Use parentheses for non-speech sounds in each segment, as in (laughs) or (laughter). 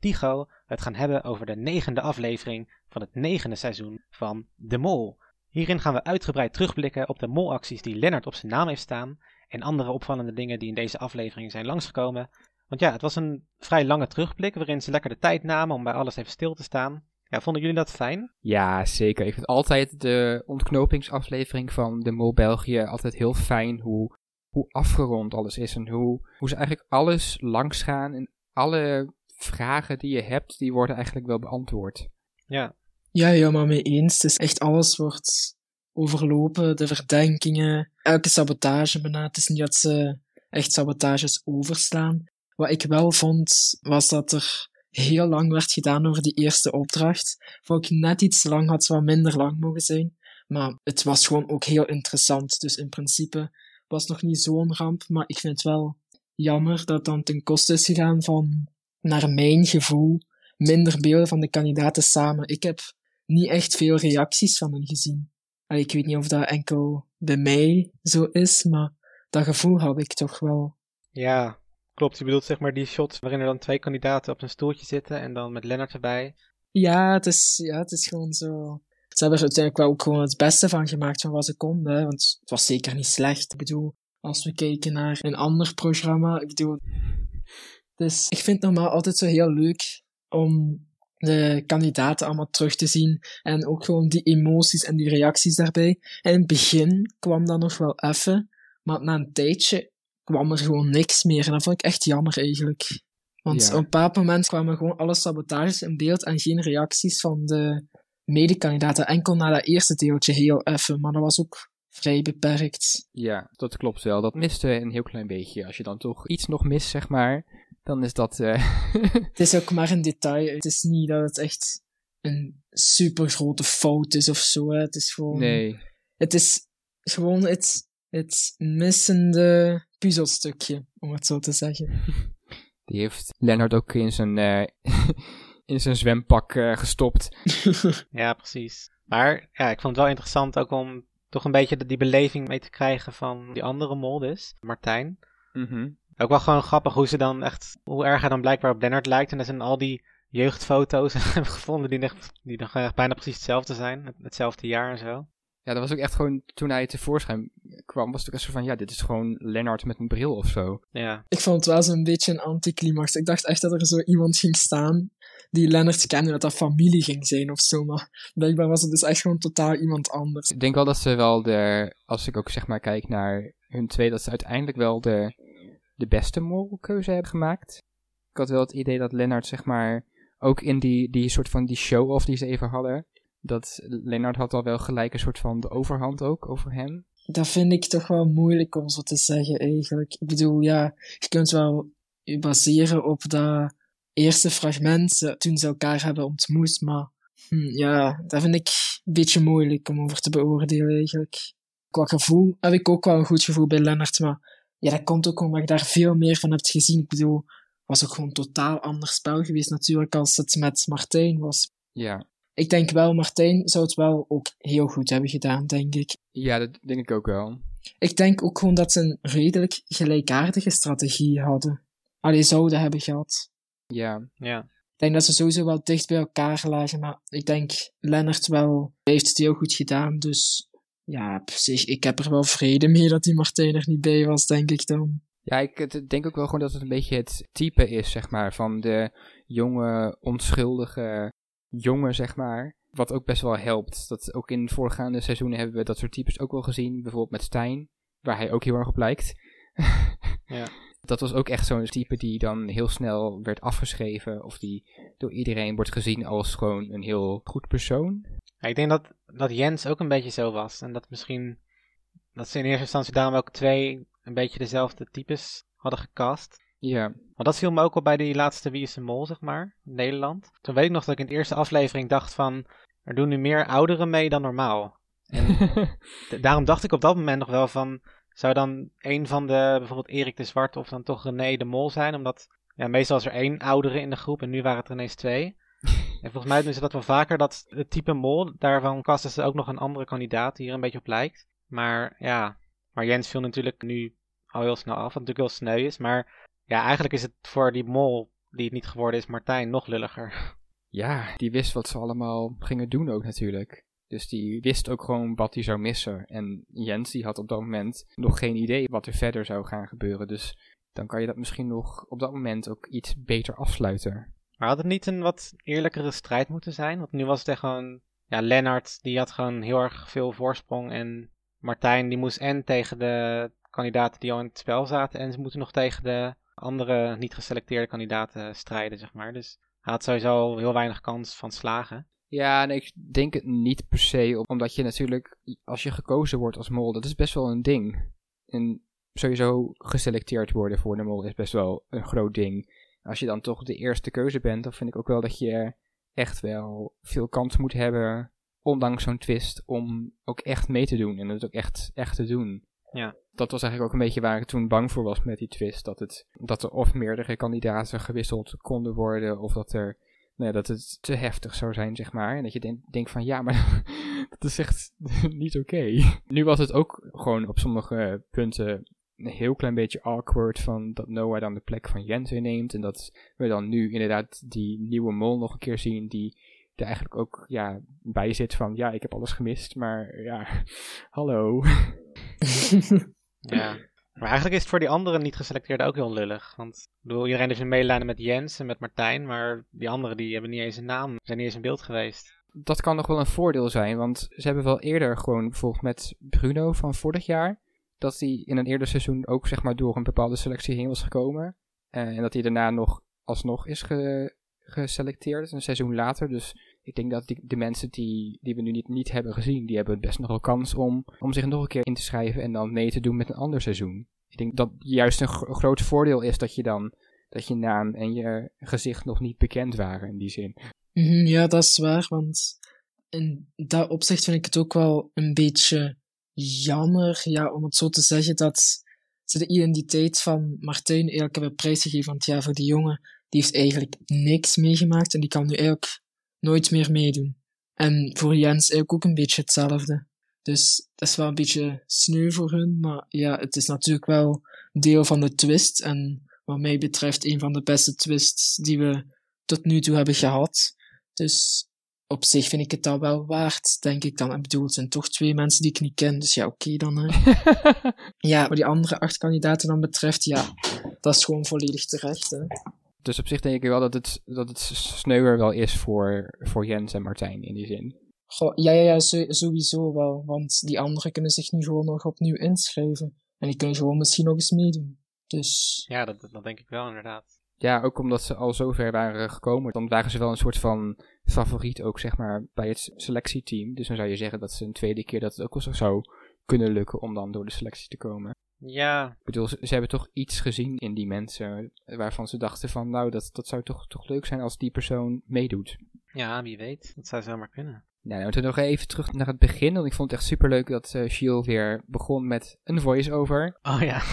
Tigo, het gaan hebben over de negende aflevering van het negende seizoen van De Mol. Hierin gaan we uitgebreid terugblikken op de molacties die Lennart op zijn naam heeft staan en andere opvallende dingen die in deze aflevering zijn langsgekomen. Want ja, het was een vrij lange terugblik waarin ze lekker de tijd namen om bij alles even stil te staan. Ja, vonden jullie dat fijn? Ja, zeker. Ik vind altijd de ontknopingsaflevering van de Mol België altijd heel fijn hoe, hoe afgerond alles is. En hoe, hoe ze eigenlijk alles langsgaan en alle vragen die je hebt, die worden eigenlijk wel beantwoord. Ja, Ja, helemaal mee eens. Het is echt alles wordt overlopen, de verdenkingen, elke sabotage bijna. Het is niet dat ze echt sabotages overslaan. Wat ik wel vond, was dat er heel lang werd gedaan over die eerste opdracht. Vond ik net iets lang, had ze wat minder lang mogen zijn. Maar het was gewoon ook heel interessant. Dus in principe was het nog niet zo'n ramp. Maar ik vind het wel jammer dat het dan ten koste is gegaan van, naar mijn gevoel, minder beelden van de kandidaten samen. Ik heb niet echt veel reacties van hen gezien. Allee, ik weet niet of dat enkel bij mij zo is, maar dat gevoel had ik toch wel. ja, klopt. Je bedoelt zeg maar die shots waarin er dan twee kandidaten op een stoeltje zitten en dan met Lennart erbij. Ja, het is, ja, het is gewoon zo. Ze hebben er uiteindelijk wel ook gewoon het beste van gemaakt van wat ze konden, hè, want het was zeker niet slecht. Ik bedoel, als we kijken naar een ander programma, ik bedoel. Dus ik vind het normaal altijd zo heel leuk om de kandidaten allemaal terug te zien en ook gewoon die emoties en die reacties daarbij. En in het begin kwam dat nog wel even, maar na een tijdje kwam er gewoon niks meer en dat vond ik echt jammer eigenlijk. Want Ja. op een bepaald moment kwamen gewoon alle sabotages in beeld en geen reacties van de medekandidaten. Enkel na dat eerste deeltje heel even, maar dat was ook vrij beperkt. Ja, dat klopt wel. Dat miste een heel klein beetje. Als je dan toch iets nog mist, zeg maar, dan is dat... eh, (laughs) Het is ook maar een detail. Het is niet dat het echt een super grote fout is of zo. Hè. Het is gewoon. nee. Het is gewoon het, het missende puzzelstukje, om het zo te zeggen. (laughs) Die heeft Lennart ook in zijn, eh, (laughs) in zijn zwempak eh, gestopt. Ja, precies. Maar ja, ik vond het wel interessant ook om toch een beetje de- die beleving mee te krijgen van die andere mol dus, Martijn. Mhm. Ook wel gewoon grappig hoe ze dan echt, hoe erg hij dan blijkbaar op Lennart lijkt. En er zijn al die jeugdfoto's (laughs) hebben gevonden die, echt, die nog echt bijna precies hetzelfde zijn. Het- Hetzelfde jaar en zo. Ja, dat was ook echt gewoon, toen hij tevoorschijn kwam, was het ook echt zo van, ja, dit is gewoon Lennart met een bril of zo. Ja, Ik vond het wel zo'n beetje een anticlimax. Ik dacht echt dat er zo iemand ging staan die Lennart kende, dat dat familie ging zijn of zo. Maar blijkbaar was het dus echt gewoon totaal iemand anders. Ik denk wel dat ze wel de, als ik ook zeg maar kijk naar hun twee, dat ze uiteindelijk wel de, de beste molkeuze hebben gemaakt. Ik had wel het idee dat Lennart zeg maar, ook in die, die soort van die show-off die ze even hadden, dat Lennart had al wel gelijk een soort van de overhand ook over hem. Dat vind ik toch wel moeilijk om zo te zeggen, eigenlijk. Ik bedoel, ja, je kunt wel baseren op dat eerste fragment toen ze elkaar hebben ontmoet, maar hm, ja, dat vind ik een beetje moeilijk om over te beoordelen, eigenlijk. Qua gevoel heb ik ook wel een goed gevoel bij Lennart, maar ja, dat komt ook omdat je daar veel meer van hebt gezien. Ik bedoel, het was ook gewoon een totaal ander spel geweest natuurlijk als het met Martijn was. Ja. Ik denk wel, Martijn zou het wel ook heel goed hebben gedaan, denk ik. Ja, dat denk ik ook wel. Ik denk ook gewoon dat ze een redelijk gelijkaardige strategie hadden. Allee, zouden hebben gehad. Ja. ja. Ik denk dat ze sowieso wel dicht bij elkaar lagen, maar ik denk Lennart wel heeft het heel goed gedaan, dus ja, op zich, ik heb er wel vrede mee dat die Martijn er niet bij was, denk ik dan. Ja, ik denk ook wel gewoon dat het een beetje het type is, zeg maar, van de jonge, onschuldige jongen, zeg maar. Wat ook best wel helpt. Dat ook in voorgaande seizoenen hebben we dat soort types ook wel gezien. Bijvoorbeeld met Stijn, waar hij ook heel erg op lijkt. (laughs) Ja. Dat was ook echt zo'n type die dan heel snel werd afgeschreven. Of die door iedereen wordt gezien als gewoon een heel goed persoon. Ik denk dat, dat Jens ook een beetje zo was. En dat misschien dat ze in eerste instantie daarom ook twee een beetje dezelfde types hadden gecast. Ja, Want dat viel me ook op bij die laatste Wie is de Mol, zeg maar, in Nederland. Toen weet ik nog dat ik in de eerste aflevering dacht van, er doen nu meer ouderen mee dan normaal. En (laughs) daarom dacht ik op dat moment nog wel van, zou dan een van de, bijvoorbeeld Erik de Zwart of dan toch René de Mol zijn? Omdat, ja, meestal is er één oudere in de groep en nu waren het er ineens twee. En volgens mij doen ze dat wel vaker, dat het type mol, daarvan kasten ze ook nog een andere kandidaat die er een beetje op lijkt. Maar ja, maar Jens viel natuurlijk nu al heel snel af, wat natuurlijk heel sneu is. Maar ja, eigenlijk is het voor die mol die het niet geworden is, Martijn, nog lulliger. ja, die wist wat ze allemaal gingen doen ook natuurlijk. Dus die wist ook gewoon wat hij zou missen. En Jens die had op dat moment nog geen idee wat er verder zou gaan gebeuren. Dus dan kan je dat misschien nog op dat moment ook iets beter afsluiten. Maar had het niet een wat eerlijkere strijd moeten zijn? Want nu was het gewoon, ja, Lennart die had gewoon heel erg veel voorsprong en Martijn die moest en tegen de kandidaten die al in het spel zaten en ze moeten nog tegen de andere niet geselecteerde kandidaten strijden, zeg maar. Dus hij had sowieso heel weinig kans van slagen. Ja, nee, ik denk het niet per se, omdat je natuurlijk, als je gekozen wordt als mol, dat is best wel een ding. En sowieso geselecteerd worden voor de mol is best wel een groot ding. Als je dan toch de eerste keuze bent, dan vind ik ook wel dat je echt wel veel kans moet hebben, ondanks zo'n twist, om ook echt mee te doen en het ook echt, echt te doen. Ja. Dat was eigenlijk ook een beetje waar ik toen bang voor was met die twist. Dat, het, dat er of meerdere kandidaten gewisseld konden worden, of dat er nee, dat het te heftig zou zijn, zeg maar. En dat je denk- denkt van, ja, maar (laughs) dat is echt (laughs) niet oké. Nu was het ook gewoon op sommige punten een heel klein beetje awkward van dat Noah dan de plek van Jens inneemt. En dat we dan nu inderdaad die nieuwe mol nog een keer zien die er eigenlijk ook ja, bij zit van, ja, ik heb alles gemist, maar ja, (laughs) hallo. (laughs) Ja. Maar eigenlijk is het voor die anderen niet geselecteerde ook heel lullig. Want ik bedoel, iedereen heeft een medelijden met Jens en met Martijn, maar die anderen die hebben niet eens een naam, zijn niet eens in beeld geweest. dat kan nog wel een voordeel zijn, want ze hebben wel eerder gewoon bijvoorbeeld met Bruno van vorig jaar, dat hij in een eerder seizoen ook zeg maar door een bepaalde selectie heen was gekomen. Eh, en dat hij daarna nog alsnog is ge- geselecteerd, een seizoen later. Dus ik denk dat die, de mensen die, die we nu niet, niet hebben gezien, die hebben best nog wel kans om, om zich nog een keer in te schrijven en dan mee te doen met een ander seizoen. Ik denk dat juist een gro- groot voordeel is dat je dan, dat je naam en je gezicht nog niet bekend waren in die zin. Mhm, ja, dat is waar, want in dat opzicht vind ik het ook wel een beetje jammer, ja, om het zo te zeggen, dat ze de identiteit van Martijn eigenlijk hebben prijsgegeven. Want ja, voor die jongen, die heeft eigenlijk niks meegemaakt en die kan nu eigenlijk nooit meer meedoen. En voor Jens eigenlijk ook een beetje hetzelfde. Dus dat is wel een beetje sneu voor hun, maar ja, het is natuurlijk wel deel van de twist. En wat mij betreft een van de beste twists die we tot nu toe hebben gehad. Dus op zich vind ik het dat wel waard, denk ik dan. Ik bedoel, het zijn toch twee mensen die ik niet ken, dus ja, oké dan. Hè. (laughs) Ja, wat die andere acht kandidaten dan betreft, ja, dat is gewoon volledig terecht. Hè. Dus op zich denk ik wel dat het, dat het sneuwer wel is voor, voor Jens en Martijn in die zin. Goh, ja, ja, ja, sowieso wel, want die anderen kunnen zich nu gewoon nog opnieuw inschrijven. En die kunnen gewoon misschien nog eens meedoen. Dus, Ja, dat, dat denk ik wel inderdaad. Ja, ook omdat ze al zo ver waren gekomen. Dan waren ze wel een soort van favoriet ook, zeg maar, bij het selectieteam. Dus dan zou je zeggen dat ze een tweede keer dat het ook wel zo zou kunnen lukken om dan door de selectie te komen. Ja, Ik bedoel, ze, ze hebben toch iets gezien in die mensen waarvan ze dachten van, nou, dat, dat zou toch, toch leuk zijn als die persoon meedoet. ja, wie weet. Dat zou zomaar kunnen. Nou, nou, toen nog even terug naar het begin, want ik vond het echt superleuk dat eh Gilles weer begon met een voice-over. Oh ja. (laughs)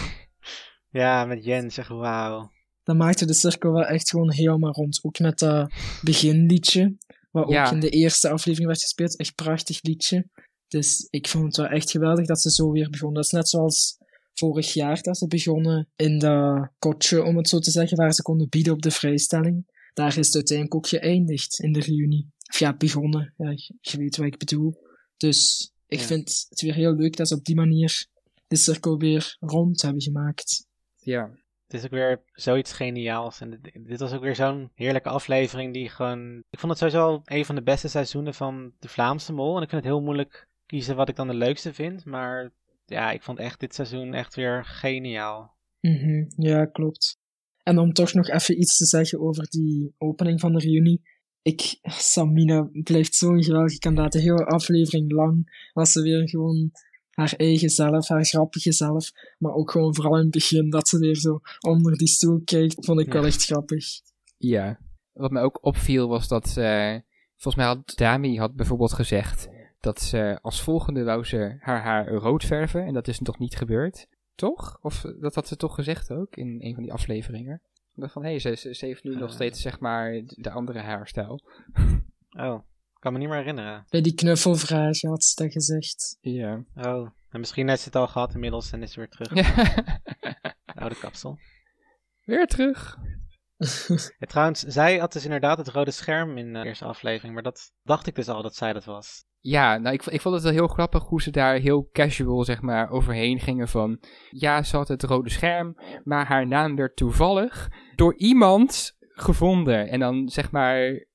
Ja, met Jens, zeg wauw. Dat maakte de cirkel wel echt gewoon helemaal rond. Ook met dat beginliedje, wat ook in de eerste aflevering werd gespeeld. Echt prachtig liedje. Dus ik vond het wel echt geweldig dat ze zo weer begonnen. Dat is net zoals vorig jaar dat ze begonnen in dat kotje, om het zo te zeggen, waar ze konden bieden op de vrijstelling. Daar is het uiteindelijk ook geëindigd in de reunie. Of ja, begonnen. Ja, je, je weet wat ik bedoel. Dus ik Ja. vind het weer heel leuk dat ze op die manier de cirkel weer rond hebben gemaakt. Ja, Het is ook weer zoiets geniaals. En dit, was ook weer zo'n heerlijke aflevering die gewoon... Ik vond het sowieso een van de beste seizoenen van de Vlaamse Mol. En ik vind het heel moeilijk kiezen wat ik dan de leukste vind. Maar ja, ik vond echt dit seizoen echt weer geniaal. Mhm, ja, klopt. En om toch nog even iets te zeggen over die opening van de reunie. Ik, Samina blijft zo'n geweldige kandidaat. De hele aflevering lang was ze weer gewoon haar eigen zelf, haar grappige zelf. Maar ook gewoon vooral in het begin dat ze weer zo onder die stoel kijkt, vond ik wel echt grappig. Ja. Wat mij ook opviel was dat, eh, volgens mij had Dami had bijvoorbeeld gezegd dat ze als volgende wou ze haar haar rood verven. En dat is toch niet gebeurd? Toch? Of dat had ze toch gezegd ook in een van die afleveringen? Van, hé, hey, ze, ze, ze heeft nu nog Eh. steeds zeg maar de andere haarstijl. Oh, kan me niet meer herinneren. Bij die knuffelvraag had ze dat gezegd. Ja. Oh, en misschien heeft ze het al gehad inmiddels en is ze weer terug. ja. De (laughs) oude kapsel. Weer terug. (laughs) Ja, trouwens, zij had dus inderdaad het rode scherm in de eerste aflevering, maar dat dacht ik dus al dat zij dat was. Ja, nou, ik, ik vond het wel heel grappig hoe ze daar heel casual, zeg maar, overheen gingen van... Ja, ze had het rode scherm, maar haar naam werd toevallig door iemand gevonden. En dan, zeg maar,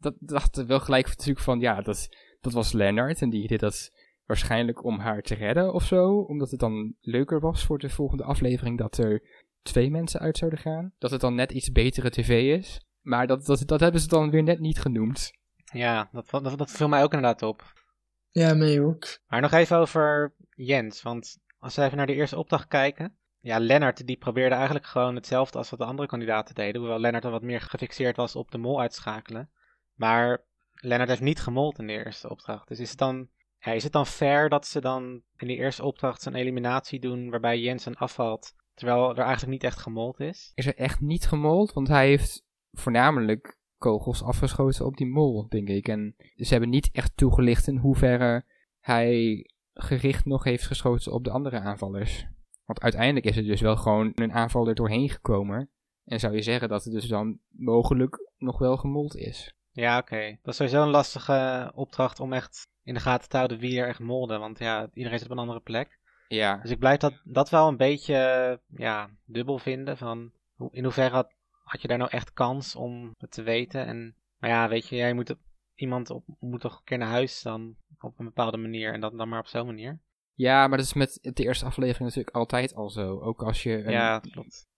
dat dachten we wel gelijk natuurlijk van, ja, dat, dat was Leonard. En die deed dat waarschijnlijk om haar te redden of zo. Omdat het dan leuker was voor de volgende aflevering dat er twee mensen uit zouden gaan. Dat het dan net iets betere tv is. Maar dat, dat, dat hebben ze dan weer net niet genoemd. Ja, dat, dat, dat viel mij ook inderdaad op. Ja, mij ook. Maar nog even over Jens, want als we even naar de eerste opdracht kijken. Ja, Lennart die probeerde eigenlijk gewoon hetzelfde als wat de andere kandidaten deden. Hoewel Lennart al wat meer gefixeerd was op de mol uitschakelen. Maar Lennart heeft niet gemold in de eerste opdracht. Dus is het dan, is het dan fair dat ze dan in die eerste opdracht zo'n eliminatie doen waarbij Jens dan afvalt. Terwijl er eigenlijk niet echt gemold is? is er echt niet gemold, want hij heeft voornamelijk kogels afgeschoten op die mol, denk ik. En ze hebben niet echt toegelicht in hoeverre hij gericht nog heeft geschoten op de andere aanvallers. Want uiteindelijk is er dus wel gewoon een aanvaller doorheen gekomen. En zou je zeggen dat het dus dan mogelijk nog wel gemold is. Ja, oké. Dat is sowieso een lastige opdracht om echt in de gaten te houden wie er echt molde. Want ja, iedereen zit op een andere plek. Ja, Dus ik blijf dat, dat wel een beetje ja, dubbel vinden. Van hoe- in hoeverre had, had je daar nou echt kans om het te weten? En, maar ja, weet je, jij moet iemand op, moet toch een keer naar huis dan op een bepaalde manier. En dat dan maar op zo'n manier. Ja maar dat is met de eerste aflevering natuurlijk altijd al zo. Ook als je een Ja,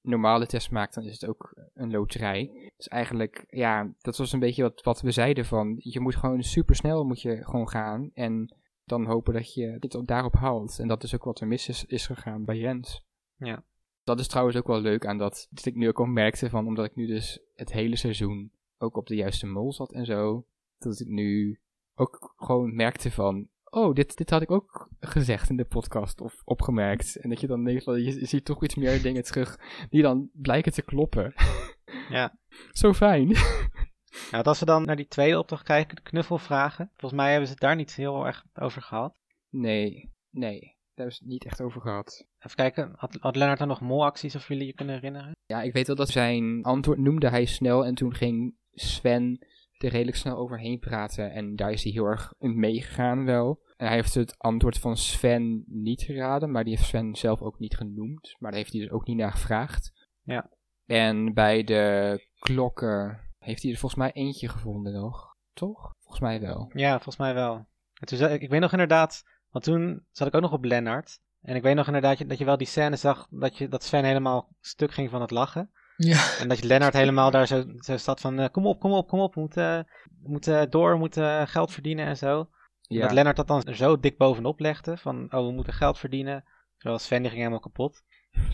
normale test maakt, dan is het ook een loterij. Dus eigenlijk, ja, dat was een beetje wat, wat we zeiden van, je moet gewoon super snel moet je gewoon gaan en dan hopen dat je dit ook daarop haalt. En dat is ook wat er mis is, is gegaan bij Jens. Ja. Dat is trouwens ook wel leuk aan dat, dat ik nu ook al merkte van, omdat ik nu dus het hele seizoen ook op de juiste mol zat en zo, dat ik nu ook gewoon merkte van, oh, dit, dit had ik ook gezegd in de podcast of opgemerkt. En dat je dan denkt van, je, je ziet toch iets meer dingen terug die dan blijken te kloppen. (laughs) Ja. Zo fijn. Ja, want als we dan naar die tweede opdracht kijken, de knuffelvragen. Volgens mij hebben ze het daar niet heel erg over gehad. Nee, nee, daar hebben ze het niet echt over gehad. Even kijken, had, had Lennart dan nog molacties of jullie je kunnen herinneren? Ja, ik weet wel dat zijn antwoord noemde hij snel en toen ging Sven er redelijk snel overheen praten en daar is hij heel erg in meegegaan wel. En hij heeft het antwoord van Sven niet geraden, maar die heeft Sven zelf ook niet genoemd. Maar daar heeft hij dus ook niet naar gevraagd. Ja. En bij de klokken heeft hij er volgens mij eentje gevonden nog. Toch? Volgens mij wel. Ja, volgens mij wel. En toen, zei- ik, ik weet nog inderdaad, want toen zat ik ook nog op Lennart. En ik weet nog inderdaad dat je wel die scène zag dat, je, dat Sven helemaal stuk ging van het lachen. Ja, En dat je Lennart helemaal daar zo, zo zat van, eh, kom op, kom op, kom op, we moeten, we moeten door, we moeten geld verdienen en zo. Ja. Dat Lennart dat dan zo dik bovenop legde, van, oh, we moeten geld verdienen. Terwijl Sven die ging helemaal kapot.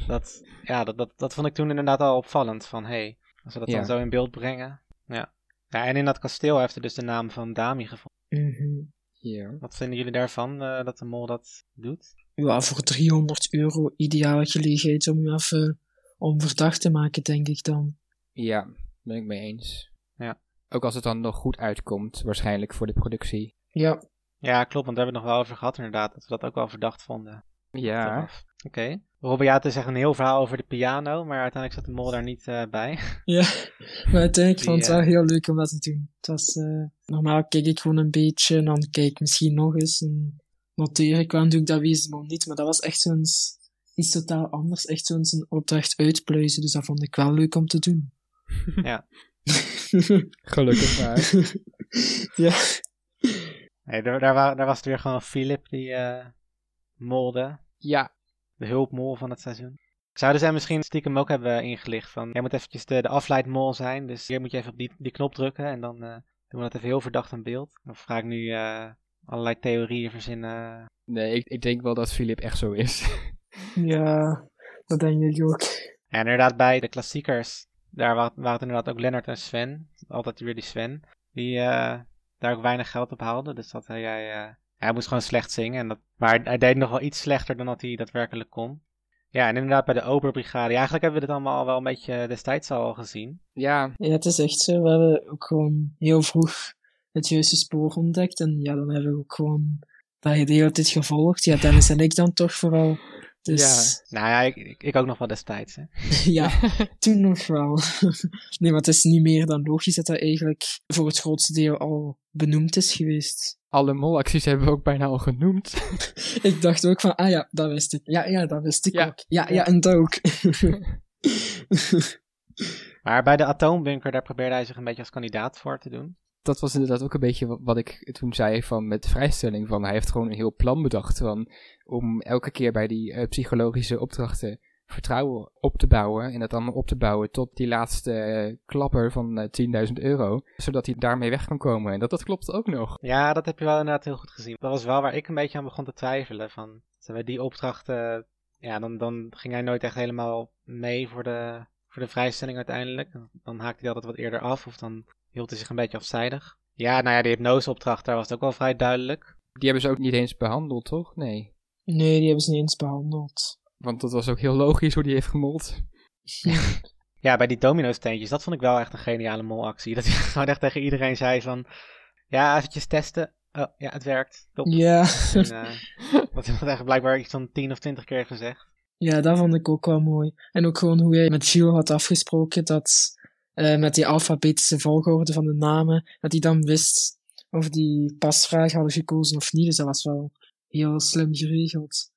Dat, ja, dat, dat, dat vond ik toen inderdaad al opvallend, van, hé, hey, als we dat Ja. dan zo in beeld brengen. Ja. ja, en in dat kasteel heeft hij dus de naam van Dami gevonden. Mhm. Ja. Wat vinden jullie daarvan, eh, dat de mol dat doet? ja, voor 300 euro ideale gelegenheid om je even onverdacht te maken, denk ik dan. Ja, ben ik mee eens. Ja. Ook als het dan nog goed uitkomt, waarschijnlijk voor de productie. Ja, Ja, klopt, want daar hebben we het nog wel over gehad inderdaad, dat we dat ook wel verdacht vonden. Ja. Oké. Robert, ja, het is echt een heel verhaal over de piano, maar uiteindelijk zat de mol daar niet eh, bij. (laughs) ja. Maar uiteindelijk vond ik het wel eh, heel leuk om dat te doen. Het was, eh, normaal kijk ik gewoon een beetje en dan kijk ik misschien nog eens en noteer ik wel en doe ik dat wezenlijk niet. Maar dat was echt zo'n iets totaal anders. Echt zo'n zo'n opdracht uitpluizen. Dus dat vond ik wel leuk om te doen. Ja. (laughs) Gelukkig maar. (laughs) ja. Nee, daar, daar, wa- daar was het weer gewoon Philip die eh molde. ja, De hulpmol van het seizoen. Zouden zij misschien stiekem ook hebben ingelicht van... Jij moet eventjes de, de afleidmol zijn, dus hier moet je even op die, die knop drukken en dan eh, doen we dat even heel verdacht in beeld. Of ga ik nu eh, allerlei theorieën verzinnen Nee, ik, ik denk wel dat Filip echt zo is. (laughs) Ja, dat denk ik ook. En inderdaad, bij de klassiekers, daar wa- waren het inderdaad ook Lennart en Sven. Altijd weer die Sven. Die eh, daar ook weinig geld op haalde. Dus dat hij, hij, eh, hij moest gewoon slecht zingen. En dat, maar hij deed nog wel iets slechter dan dat hij daadwerkelijk kon. Ja, en inderdaad bij de Oberbrigade. Ja, eigenlijk hebben we dit allemaal al wel een beetje destijds al gezien. ja, Ja, het is echt zo. We hebben ook gewoon heel vroeg het juiste spoor ontdekt. En ja, dan hebben we ook gewoon dat de hele tijd gevolgd. Ja, Dennis en ik dan toch vooral. Dus Nou ja, ik, ik, ik ook nog wel destijds. Hè. (laughs) ja, (laughs) toen nog wel. (laughs) nee, maar het is niet meer dan logisch dat dat eigenlijk voor het grootste deel al benoemd is geweest. alle molacties hebben we ook bijna al genoemd. Ik dacht ook van, ah ja, dat wist ik. Ja, ja, dat wist ik Ja. ook. Ja, ja, en dat ook. Maar bij de atoombunker, daar probeerde hij zich een beetje als kandidaat voor te doen. Dat was inderdaad ook een beetje wa- wat ik toen zei van met vrijstelling. Van hij heeft gewoon een heel plan bedacht van, om elke keer bij die eh, psychologische opdrachten vertrouwen op te bouwen. En dat allemaal op te bouwen tot die laatste eh, klapper van eh, 10.000 euro. Zodat hij daarmee weg kan komen. En dat, dat klopt ook nog. Ja, dat heb je wel inderdaad heel goed gezien. Dat was wel waar ik een beetje aan begon te twijfelen. Van, maar, die opdrachten, ja, dan, dan ging hij nooit echt helemaal mee voor de, voor de vrijstelling uiteindelijk. Dan haakte hij altijd wat eerder af of dan hield hij zich een beetje afzijdig. Ja, nou ja, die hypnoseopdracht, daar was het ook wel vrij duidelijk. Die hebben ze ook niet eens behandeld, toch? Nee. Nee, die hebben ze niet eens behandeld. Want dat was ook heel logisch hoe die heeft gemold. (laughs) Ja, bij die domino-steentjes, dat vond ik wel echt een geniale molactie. Dat hij (laughs) gewoon echt tegen iedereen zei van, ja, eventjes testen. Oh, ja, het werkt. Top. Ja. En, eh, (laughs) wat hij echt blijkbaar iets van 10 of 20 keer gezegd. Ja, dat vond ik ook wel mooi. En ook gewoon hoe hij met Gilles had afgesproken dat eh, met die alfabetische volgorde van de namen, dat hij dan wist of die pasvraag hadden gekozen of niet. Dus dat was wel heel slim geregeld.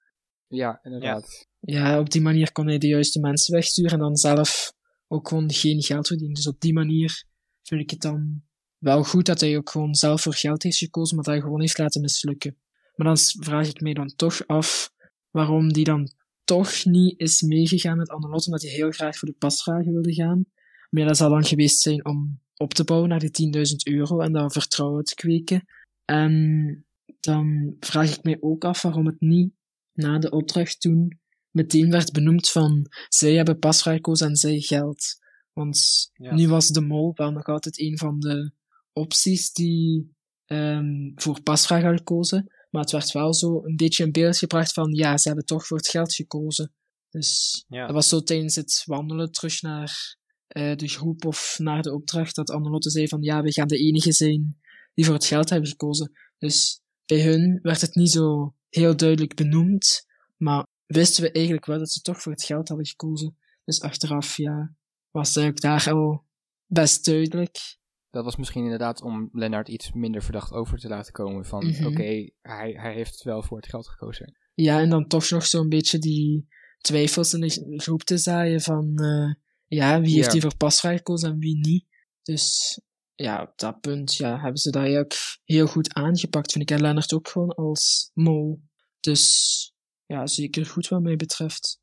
Ja, inderdaad. Ja, op die manier kon hij de juiste mensen wegsturen en dan zelf ook gewoon geen geld verdienen. Dus op die manier vind ik het dan wel goed dat hij ook gewoon zelf voor geld heeft gekozen, maar dat hij gewoon heeft laten mislukken. Maar dan vraag ik mij dan toch af waarom die dan toch niet is meegegaan met Annelotte, omdat hij heel graag voor de pasvragen wilde gaan. Maar dat zal dan geweest zijn om op te bouwen naar die 10.000 euro en daar vertrouwen te kweken. En dan vraag ik mij ook af waarom het niet na de opdracht toen meteen werd benoemd van zij hebben pasvraag gekozen en zij geld. Want Ja. nu was de mol wel nog altijd een van de opties die ehm, voor pasvraag had gekozen. Maar het werd wel zo een beetje in beeld gebracht van ja, ze hebben toch voor het geld gekozen. Dus Ja. dat was zo tijdens het wandelen terug naar eh, de groep of naar de opdracht dat Annelotte zei van ja, we gaan de enige zijn die voor het geld hebben gekozen. Dus bij hun werd het niet zo heel duidelijk benoemd, maar wisten we eigenlijk wel dat ze toch voor het geld hadden gekozen. Dus achteraf, ja, was het ook daar al best duidelijk. Dat was misschien inderdaad om Lennart iets minder verdacht over te laten komen. Van Mhm. oké, hij, hij heeft wel voor het geld gekozen. Ja, en dan toch nog zo'n beetje die twijfels in de groep te zaaien van, eh, ja, wie heeft Ja. die voor gekozen en wie niet. Dus ja, op dat punt ja, hebben ze dat eigenlijk heel goed aangepakt, vind ik. En Lennart ook gewoon als mol. Dus ja, zeker goed wat mij betreft.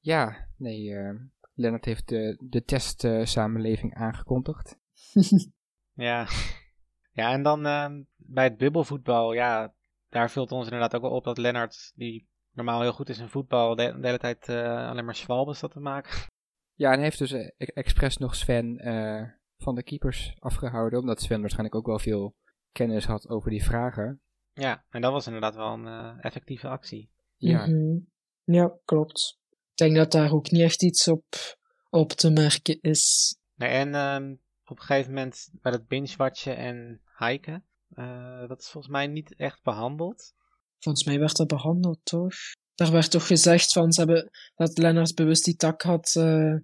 Ja, nee, eh, Lennart heeft de, de testsamenleving aangekondigd. (laughs) Ja. ja, en dan ehm, bij het bubbelvoetbal, ja, daar vult ons inderdaad ook wel op dat Lennart, die normaal heel goed is in voetbal, de, de hele tijd eh, alleen maar schwalbes zat te maken. Ja, en heeft dus eh, e- expres nog Sven eh, van de keepers afgehouden. Omdat Sven waarschijnlijk ook wel veel kennis had over die vragen. Ja, en dat was inderdaad wel een eh, effectieve actie. Ja, Mhm. Ja, klopt. Ik denk dat daar ook niet echt iets op, op te merken is. Nee, en ehm, op een gegeven moment bij dat binge-watchen en hiken, eh, dat is volgens mij niet echt behandeld. Volgens mij werd dat behandeld, toch? Daar werd toch gezegd van ze hebben, dat Lennart bewust die tak had eh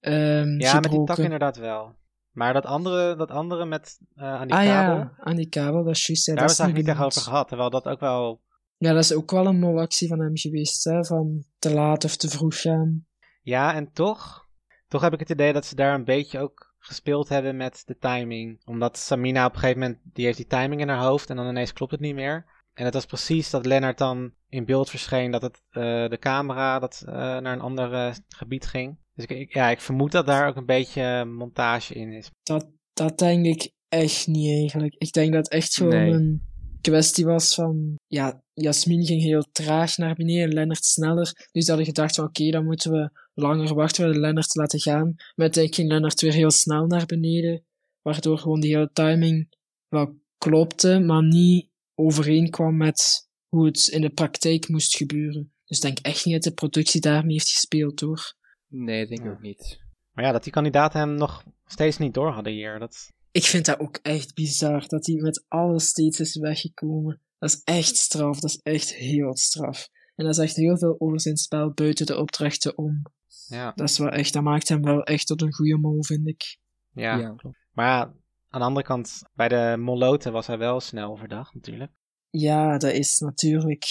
ehm Ja, met die tak inderdaad wel. Maar dat andere, dat andere met eh, aan die ah kabel, ja, aan die kabel, dat is juist. Ja, daar hebben we het eigenlijk niet echt over gehad. Terwijl dat ook wel Ja, dat is ook wel een molactie van hem geweest, hè? Van te laat of te vroeg gaan. Ja, en toch, toch heb ik het idee dat ze daar een beetje ook gespeeld hebben met de timing. Omdat Samina op een gegeven moment, die heeft die timing in haar hoofd en dan ineens klopt het niet meer. En het was precies dat Lennart dan in beeld verscheen dat het, eh, de camera dat, eh, naar een ander eh, gebied ging. Dus ik, ik- ja, ik vermoed dat daar ook een beetje montage in is. Dat, dat denk ik echt niet eigenlijk. Ik denk dat het echt gewoon Nee. een kwestie was van, ja, Jasmin ging heel traag naar beneden, Lennart sneller. Dus hadden gedacht van, oké, dan moeten we langer wachten, we Lennart laten gaan. Maar uiteindelijk ging Lennart weer heel snel naar beneden, waardoor gewoon die hele timing wel klopte, maar niet overeenkwam met hoe het in de praktijk moest gebeuren. Dus ik denk echt niet dat de productie daarmee heeft gespeeld, hoor. Nee, dat denk ik Ja. ook niet. Maar ja, dat die kandidaten hem nog steeds niet door hadden hier. Dat, Ik vind dat ook echt bizar, dat hij met alles steeds is weggekomen. Dat is echt straf, dat is echt heel straf. En dat zegt heel veel over zijn spel buiten de opdrachten om. ja, Dat is wel echt, dat maakt hem wel echt tot een goede mol, vind ik. ja. Ja, klopt. Maar ja, aan de andere kant, bij de Moloten was hij wel snel verdacht natuurlijk. Ja, dat is natuurlijk.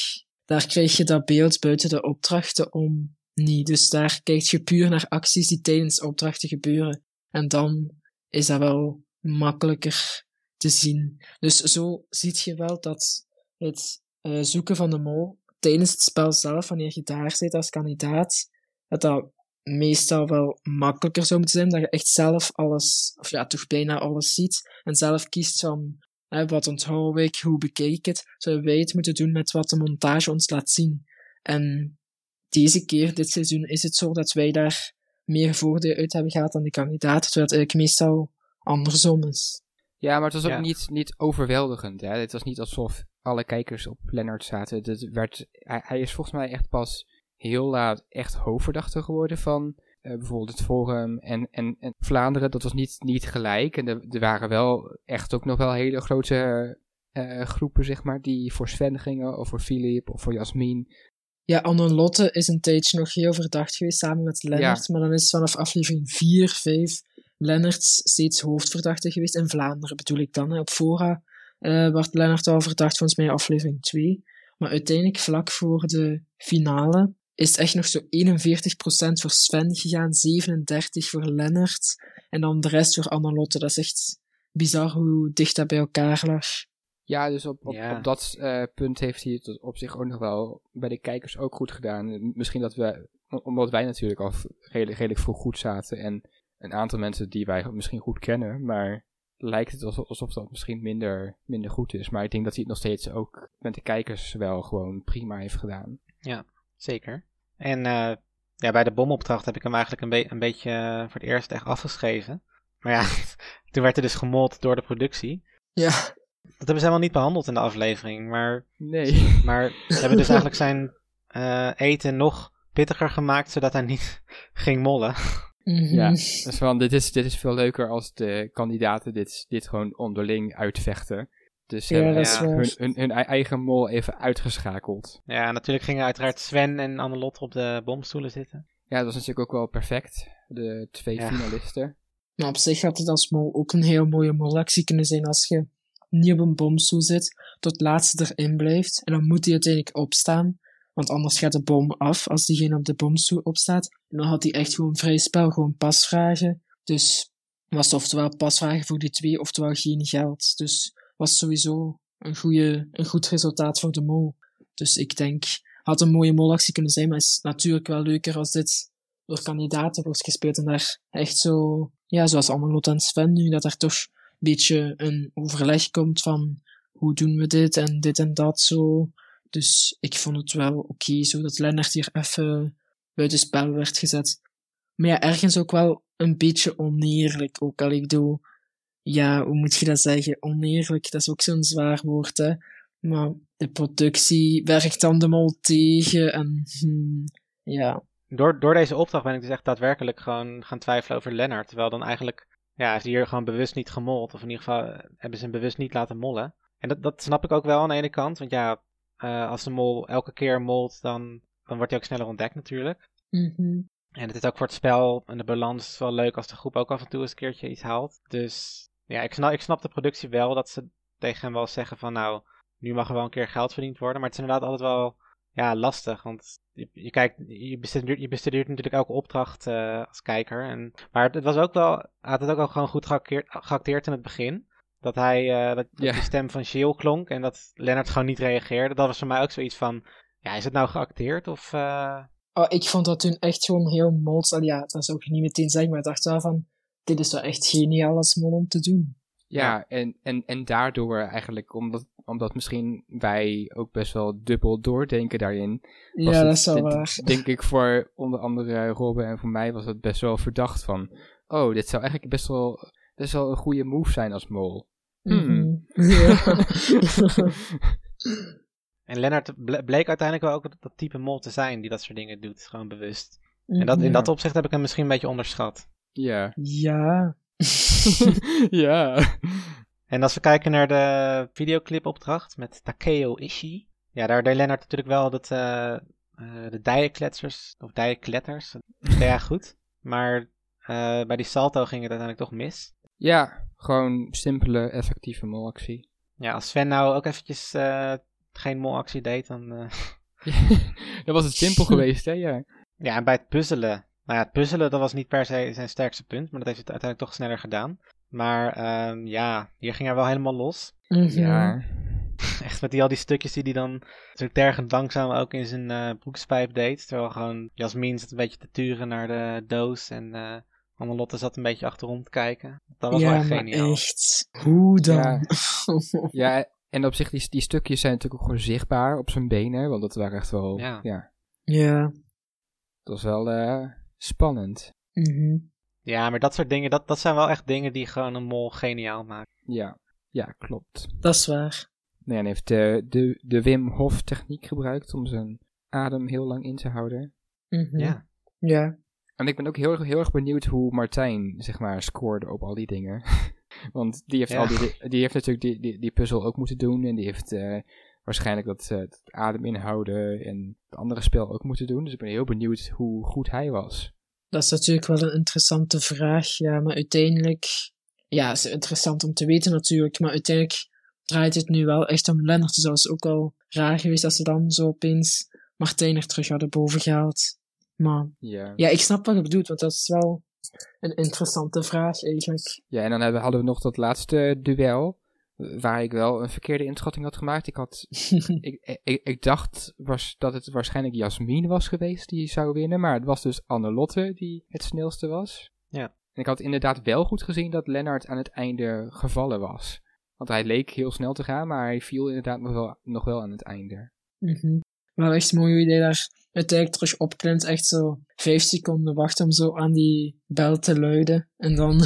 Daar krijg je dat beeld buiten de opdrachten om niet. Dus daar kijk je puur naar acties die tijdens opdrachten gebeuren. En dan is dat wel makkelijker te zien. Dus zo ziet je wel dat het eh, zoeken van de mol tijdens het spel zelf, wanneer je daar zit als kandidaat, dat dat meestal wel makkelijker zou moeten zijn, dat je echt zelf alles, of ja, toch bijna alles ziet, en zelf kiest van Hè, wat onthoud ik? Hoe bekijk ik het? Zouden wij het moeten doen met wat de montage ons laat zien? En deze keer, dit seizoen, is het zo dat wij daar meer voordeel uit hebben gehaald dan de kandidaat, terwijl het eigenlijk meestal andersom is. Ja, maar het was ook Ja. niet, niet overweldigend. Hè? Het was niet alsof alle kijkers op Lennart zaten. Het werd, hij, hij is volgens mij echt pas heel laat echt hoofdverdachte geworden van eh, bijvoorbeeld het Forum en, en, en Vlaanderen. Dat was niet, niet gelijk. En er, er waren wel echt ook nog wel hele grote eh, groepen, zeg maar, die voor Sven gingen, of voor Filip, of voor Jasmin. Ja, Anne Lotte is een tijdje nog heel verdacht geweest samen met Lennart, maar dan is vanaf aflevering 4, 5 Lennart steeds hoofdverdachte geweest. In Vlaanderen bedoel ik dan. Hè. Op Fora eh werd Lennart al verdacht, volgens mij aflevering 2. Maar uiteindelijk, vlak voor de finale, is het echt nog zo 41% voor Sven gegaan, 37% voor Lennart. En dan de rest voor Anne Lotte. Dat is echt bizar hoe dicht dat bij elkaar lag. Ja, dus op, op, Ja. op dat eh, punt heeft hij het op zich ook nog wel bij de kijkers ook goed gedaan. Misschien dat we, omdat wij natuurlijk al redelijk, redelijk vroeg goed zaten en een aantal mensen die wij misschien goed kennen, maar lijkt het alsof, alsof dat misschien minder, minder goed is. Maar ik denk dat hij het nog steeds ook met de kijkers wel gewoon prima heeft gedaan. Zeker. En eh, ja, bij de bomopdracht heb ik hem eigenlijk een, be- een beetje eh, voor het eerst echt afgeschreven. Maar ja, (laughs) toen werd hij dus gemold door de productie. Ja, Dat hebben ze helemaal niet behandeld in de aflevering. Maar, Nee. (laughs) maar ze hebben dus eigenlijk (laughs) zijn eh, eten nog pittiger gemaakt, zodat hij niet ging mollen. Mhm. Ja. Dus van, dit is, dit is veel leuker als de kandidaten dit, dit gewoon onderling uitvechten. Dus ze Ja, hebben hun, hun, hun eigen mol even uitgeschakeld. Ja, natuurlijk gingen uiteraard Sven en Annelot op de bomstoelen zitten. Ja, dat was natuurlijk ook wel perfect. De twee Ja. finalisten. Maar op zich had het als mol ook een heel mooie molactie kunnen zijn als je niet op een bomstoel zit, tot laatste erin blijft, en dan moet hij uiteindelijk opstaan, want anders gaat de bom af als diegene op de bomstoel opstaat. En dan had hij echt gewoon vrij spel, gewoon pasvragen. Dus was het oftewel pasvragen voor die twee, oftewel geen geld. Dus was sowieso een, goede, een goed resultaat voor de mol. Dus ik denk, had een mooie molactie kunnen zijn, maar is natuurlijk wel leuker als dit door kandidaten wordt gespeeld en daar echt zo, ja, zoals Amelot en Sven nu, dat er toch een beetje een overleg komt van hoe doen we dit en dit en dat zo. Dus ik vond het wel oké, zo dat Lennart hier even buitenspel werd gezet. Maar ja, ergens ook wel een beetje oneerlijk ook. Al ik bedoel, ja, hoe moet je dat zeggen? Oneerlijk, dat is ook zo'n zwaar woord, hè. Maar de productie werkt dan de mol tegen en, hmm, ja. Door, door deze opdracht ben ik dus echt daadwerkelijk gewoon gaan twijfelen over Lennart. Terwijl dan eigenlijk, ja, is hij hier gewoon bewust niet gemold. Of in ieder geval eh, hebben ze hem bewust niet laten mollen. En dat, dat snap ik ook wel aan de ene kant. Want ja, eh, als de mol elke keer molt, dan, dan wordt hij ook sneller ontdekt natuurlijk. Mhm. En het is ook voor het spel en de balans wel leuk als de groep ook af en toe eens een keertje iets haalt. Dus ja, ik snap, ik snap de productie wel dat ze tegen hem wel zeggen van nou, nu mag er wel een keer geld verdiend worden. Maar het is inderdaad altijd wel ja, lastig. Want je, je kijkt, je bestudeert, je bestudeert natuurlijk elke opdracht eh, als kijker. En, maar het was ook wel, hij had het ook wel gewoon goed geacteerd, geacteerd in het begin. Dat hij, eh, dat, de stem van Jill klonk en dat Lennart gewoon niet reageerde. Dat was voor mij ook zoiets van, ja, is het nou geacteerd of... eh, Oh, ik vond dat toen echt gewoon heel mols. Al ja, dat zou ik niet meteen zeggen, maar ik dacht wel van, dit is wel echt geniaal als mol om te doen. Ja, En, en, en daardoor eigenlijk, omdat omdat misschien wij ook best wel dubbel doordenken daarin. was Ja, het, dat is wel denk- waar. Denk ik voor onder andere Robben en voor mij was het best wel verdacht van... Oh, dit zou eigenlijk best wel, best wel een goede move zijn als mol. Hmm. Mhm. Ja. (laughs) (laughs) En Lennart ble- bleek uiteindelijk wel ook dat, type mol te zijn die dat soort dingen doet, gewoon bewust. En dat, in dat opzicht heb ik hem misschien een beetje onderschat. Ja. Ja. (laughs) ja. En als we kijken naar de videoclipopdracht met Takeo Ishii. Ja, daar deed Lennart natuurlijk wel dat, eh, eh, de dijenkletsers, of dijenkletters, hij goed. Maar eh, bij die salto ging het uiteindelijk toch mis. Ja, gewoon simpele, effectieve molactie. Ja, als Sven nou ook eventjes eh, geen molactie deed, dan... eh, (laughs) dat was het simpel (laughs) geweest, hè? Ja. Ja, en bij het puzzelen. Nou ja, het puzzelen dat was niet per se zijn sterkste punt, maar dat heeft het uiteindelijk toch sneller gedaan. Maar ehm, ja, hier ging hij wel helemaal los. Mhm. Ja. (laughs) Echt met die, al die stukjes die hij dan zo tergend langzaam ook in zijn eh broekspijp deed. Terwijl gewoon Jasmin zat een beetje te turen naar de doos en eh Annelotte zat een beetje achterom te kijken. Dat was wel ja, echt maar geniaal. echt. Hoe dan? Ja. (laughs) Ja, en op zich, die, die stukjes zijn natuurlijk ook gewoon zichtbaar op zijn benen. Want dat waren echt wel, Ja. ja, ja. dat was wel eh, spannend. Mhm. Ja, maar dat soort dingen, dat, dat zijn wel echt dingen die gewoon een mol geniaal maken. Ja, ja, klopt. Dat is waar. Nee, en hij heeft de, de, de Wim Hof techniek gebruikt om zijn adem heel lang in te houden. Mhm. Ja. Ja. En ik ben ook heel, erg- heel erg benieuwd hoe Martijn, zeg maar, scoorde op al die dingen. (laughs) Want die heeft, Ja. al die, die heeft natuurlijk die, die, die puzzel ook moeten doen. En die heeft eh, waarschijnlijk dat, eh, het adem inhouden en het andere spel ook moeten doen. Dus ik ben heel benieuwd hoe goed hij was. Dat is natuurlijk wel een interessante vraag. Ja, maar uiteindelijk... Ja, is interessant om te weten natuurlijk. Maar uiteindelijk draait het nu wel echt om Lennart. Dus dat was ook wel raar geweest als ze dan zo opeens Martijn er terug hadden bovengehaald. Maar Ja. ja, ik snap wat je bedoelt. Want dat is wel een interessante vraag eigenlijk. Ja, en dan hadden we nog dat laatste duel. Waar ik wel een verkeerde inschatting had gemaakt. Ik, had, (laughs) ik, ik, ik dacht was dat het waarschijnlijk Jasmin was geweest die zou winnen. Maar het was dus Annelotte die het snelste was. Ja. En ik had inderdaad wel goed gezien dat Lennart aan het einde gevallen was. Want hij leek heel snel te gaan, maar hij viel inderdaad nog wel, nog wel aan het einde. Mhm. Wel echt mooi hoe je daar uiteindelijk terug opklimt. Echt zo vijf seconden wachten om zo aan die bel te luiden. En dan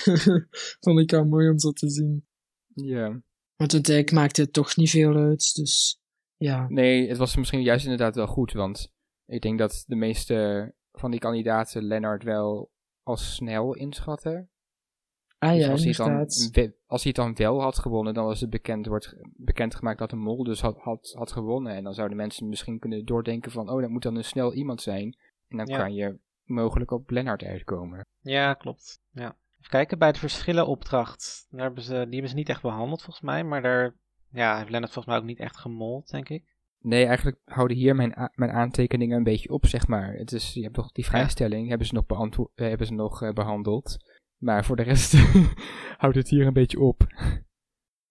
(laughs) vond ik wel mooi om zo te zien. Ja. Want uiteindelijk maakte het toch niet veel uit. Dus ja. Nee, het was misschien juist inderdaad wel goed. Want ik denk dat de meeste van die kandidaten Lennart wel als snel inschatten. Ah Dus ja, als, hij het dan, als hij het dan wel had gewonnen, dan was het bekend, wordt bekendgemaakt dat de mol dus had, had, had gewonnen. En dan zouden mensen misschien kunnen doordenken van, oh, dat moet dan een snel iemand zijn. En dan Ja. kan je mogelijk op Lennart uitkomen. Ja, klopt. Ja. Even kijken, bij de verschillenopdracht. Daar hebben ze, die hebben ze niet echt behandeld volgens mij. Maar daar ja, heeft Lennart volgens mij ook niet echt gemold, denk ik. Nee, eigenlijk houden hier mijn, mijn aantekeningen een beetje op, zeg maar. Het is, je hebt toch die vrijstelling, hebben ze nog, beantwo- eh, hebben ze nog eh, behandeld. Maar voor de rest (laughs) houdt het hier een beetje op.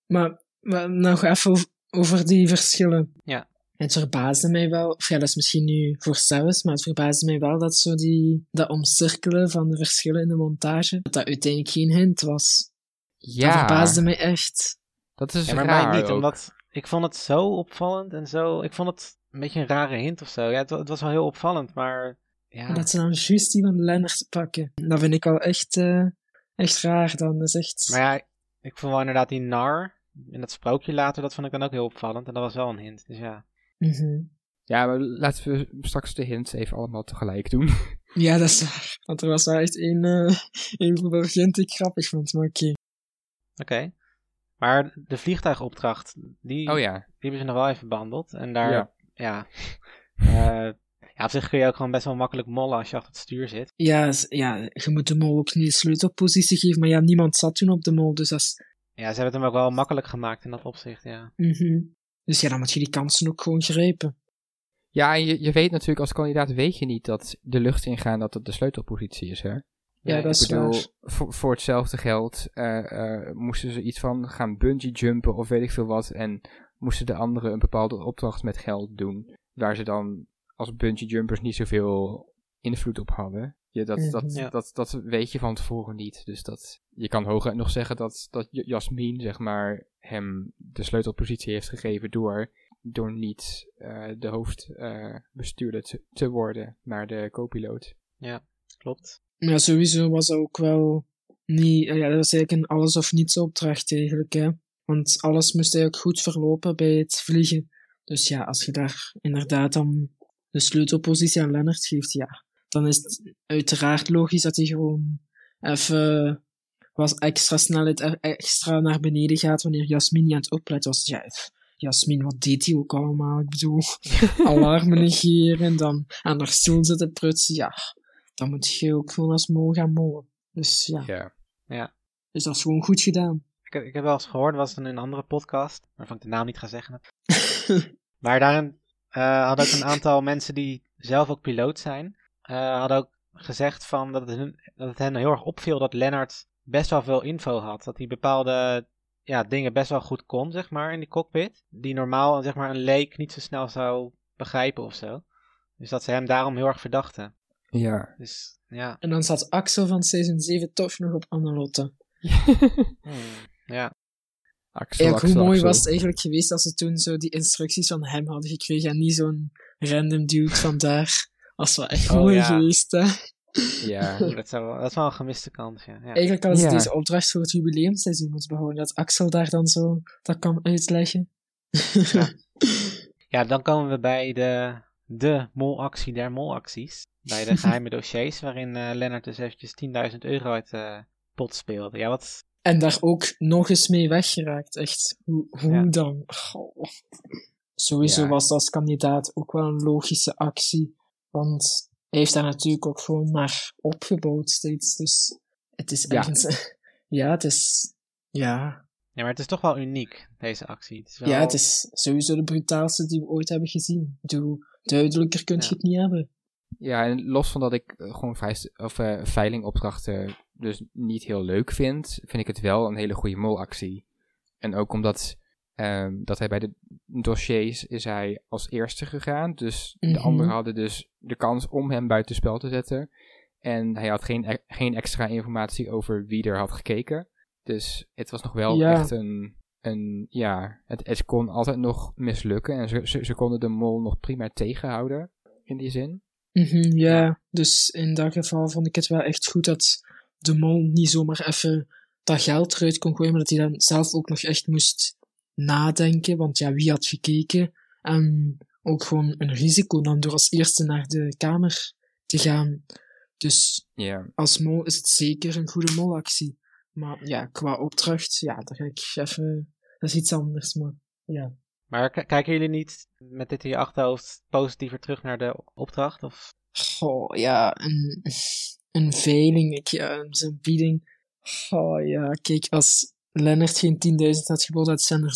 Maar, maar nog even over- over die verschillen. Ja. Het verbaasde mij wel, of ja, dat is misschien nu voor zelfs, maar het verbaasde mij wel dat zo die, dat omcirkelen van de verschillen in de montage, dat dat uiteindelijk geen hint was. Dat verbaasde mij echt. dat is Ja, maar raar mij niet, ook. omdat ik vond het zo opvallend en zo. Ik vond het een beetje een rare hint of zo. Ja, het, wa- het was wel heel opvallend, maar ja. Dat ze dan juist die van Lennart pakken. Dat vind ik wel echt, eh, echt raar dan. Dat is echt... Maar ja, ik vond wel inderdaad die nar in dat sprookje later, dat vond ik dan ook heel opvallend. En dat was wel een hint, dus ja. Mhm. Ja, maar laten we straks de hints even allemaal tegelijk doen. (laughs) Ja, dat is waar. Want er was wel echt één, eh één vergent die ik grappig vond, maar oké. Oké. Maar de vliegtuigopdracht, die, Oh ja. die hebben ze nog wel even behandeld. En daar, ja. Ja. Ja, (laughs) ja, op zich kun je ook gewoon best wel makkelijk mollen als je achter het stuur zit. Ja, ja, je moet de mol ook niet de sleutelpositie geven, maar ja, niemand zat toen op de mol, dus dat is... Ja, ze hebben het hem ook wel makkelijk gemaakt in dat opzicht, ja. Mhm. Dus ja, dan moet je die kansen ook gewoon grijpen. Ja, je, je weet natuurlijk als kandidaat weet je niet dat de lucht ingaan dat het de sleutelpositie is, hè? Ja, dat is bedoel, waar. voor, voor hetzelfde geld eh, eh, moesten ze iets van gaan bungee jumpen of weet ik veel wat. En moesten de anderen een bepaalde opdracht met geld doen. Waar ze dan als bungee jumpers niet zoveel invloed op hadden. Je, dat, dat, Mhm. Ja. dat, dat weet je van tevoren niet. Dus dat, je kan hooguit nog zeggen dat, dat Jasmin, zeg maar, hem de sleutelpositie heeft gegeven door, door niet eh, de hoofdbestuurder te, te worden, maar de co-piloot. Klopt. Ja, sowieso was dat ook wel niet... Ja, dat was eigenlijk een alles of niets opdracht eigenlijk, hè. Want alles moest eigenlijk goed verlopen bij het vliegen. Dus ja, als je daar inderdaad dan de sleutelpositie aan Lennart geeft, ja, dan is het uiteraard logisch dat hij gewoon even was extra snelheid e- extra naar beneden gaat wanneer Jasmin niet aan het opletten was. Ja, Jasmin, wat deed hij ook allemaal? Ik bedoel, (laughs) alarmen negeren, dan aan haar stoel zitten prutsen. Ja, dan moet je ook gewoon als mol gaan mollen. Dus ja, Ja. dus dat is gewoon goed gedaan. Ik, heb- ik heb wel eens gehoord, was in een andere podcast, waarvan ik de naam niet ga zeggen. (laughs) Maar daarin eh, hadden ook een aantal mensen die zelf ook piloot zijn, eh, hadden ook gezegd van dat het, hun, dat het hen heel erg opviel dat Lennart best wel veel info had. Dat hij bepaalde ja, dingen best wel goed kon, zeg maar, in die cockpit. Die normaal, zeg maar, een leek niet zo snel zou begrijpen of zo. Dus dat ze hem daarom heel erg verdachten. Ja. Dus ja, En dan zat Axel van seizoen 7 toch nog op Annelotte. (laughs) hmm, ja. Axel, Eigenlijk, hoe Axel, mooi Axel. was het eigenlijk geweest als ze toen zo die instructies van hem hadden gekregen en niet zo'n random dude vandaar. Als wel echt Oh, mooi ja. geweest, hè. Ja. Dat, zou, wel- dat is wel een gemiste kans, ja. ja. Eigenlijk hadden ze Ja. deze opdracht voor het jubileumseizoen moeten behouden. Dat Axel daar dan zo dat kan uitleggen. (laughs) Ja, dan komen we bij de, de molactie der molacties. Bij de (laughs) geheime dossiers, waarin eh Lennart dus eventjes 10.000 euro uit de pot speelde. Ja, wat... En daar ook nog eens mee weggeraakt. Echt, hoe, hoe Ja. dan? Goh. Sowieso Ja. was dat als kandidaat ook wel een logische actie. Want hij heeft daar natuurlijk ook gewoon naar opgebouwd steeds. Dus het is Ja. ergens... (laughs) Ja, het is... Ja, Ja, maar het is toch wel uniek, deze actie. Het is wel... ja, het is sowieso de brutaalste die we ooit hebben gezien. Bedoel, duidelijker kun je Ja. het niet hebben. Ja, en los van dat ik eh, gewoon vrij, of, eh, veilingopdrachten dus niet heel leuk vind, vind ik het wel een hele goede molactie. En ook omdat ehm, dat hij bij de dossiers is hij als eerste gegaan. Dus de Mhm. anderen hadden dus de kans om hem buitenspel te zetten. En hij had geen, e- geen extra informatie over wie er had gekeken. Dus het was nog wel Ja. echt een, een ja, het, het kon altijd nog mislukken. En ze, ze, ze konden de mol nog prima tegenhouden, in die zin. Mhm, ja, dus in dat geval vond ik het wel echt goed dat de mol niet zomaar even dat geld eruit kon gooien, maar dat hij dan zelf ook nog echt moest nadenken, want ja, wie had gekeken? En ook gewoon een risico nam door als eerste naar de kamer te gaan. Dus Ja. als mol is het zeker een goede molactie. Maar ja, qua opdracht, ja, daar ga ik even... Dat is iets anders, maar ja. Maar k- kijken jullie niet met dit in je achterhoofd positiever terug naar de opdracht? Of... Goh, ja, een, een veiling, ik, ja, zijn bieding. Goh, ja, kijk, als Lennart geen 10.000 had geboden, had zijn er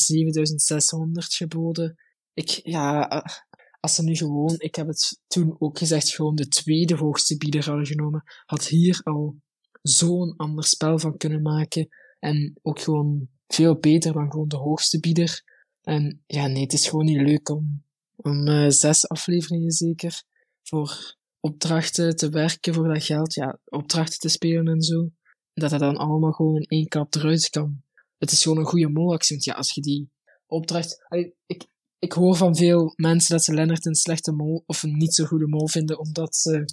7.600 geboden. Ik, ja, eh, als ze nu gewoon, ik heb het toen ook gezegd, gewoon de tweede hoogste bieder hadden genomen, had hier al zo'n ander spel van kunnen maken. En ook gewoon veel beter dan gewoon de hoogste bieder. En ja, nee, het is gewoon niet leuk om, om eh, zes afleveringen zeker voor opdrachten te werken voor dat geld, ja, opdrachten te spelen en zo. Dat dat dan allemaal gewoon in één klap eruit kan. Het is gewoon een goede molactie, want ja, als je die opdracht... Allee, ik, ik hoor van veel mensen dat ze Lennart een slechte mol, of een niet zo goede mol vinden, omdat ze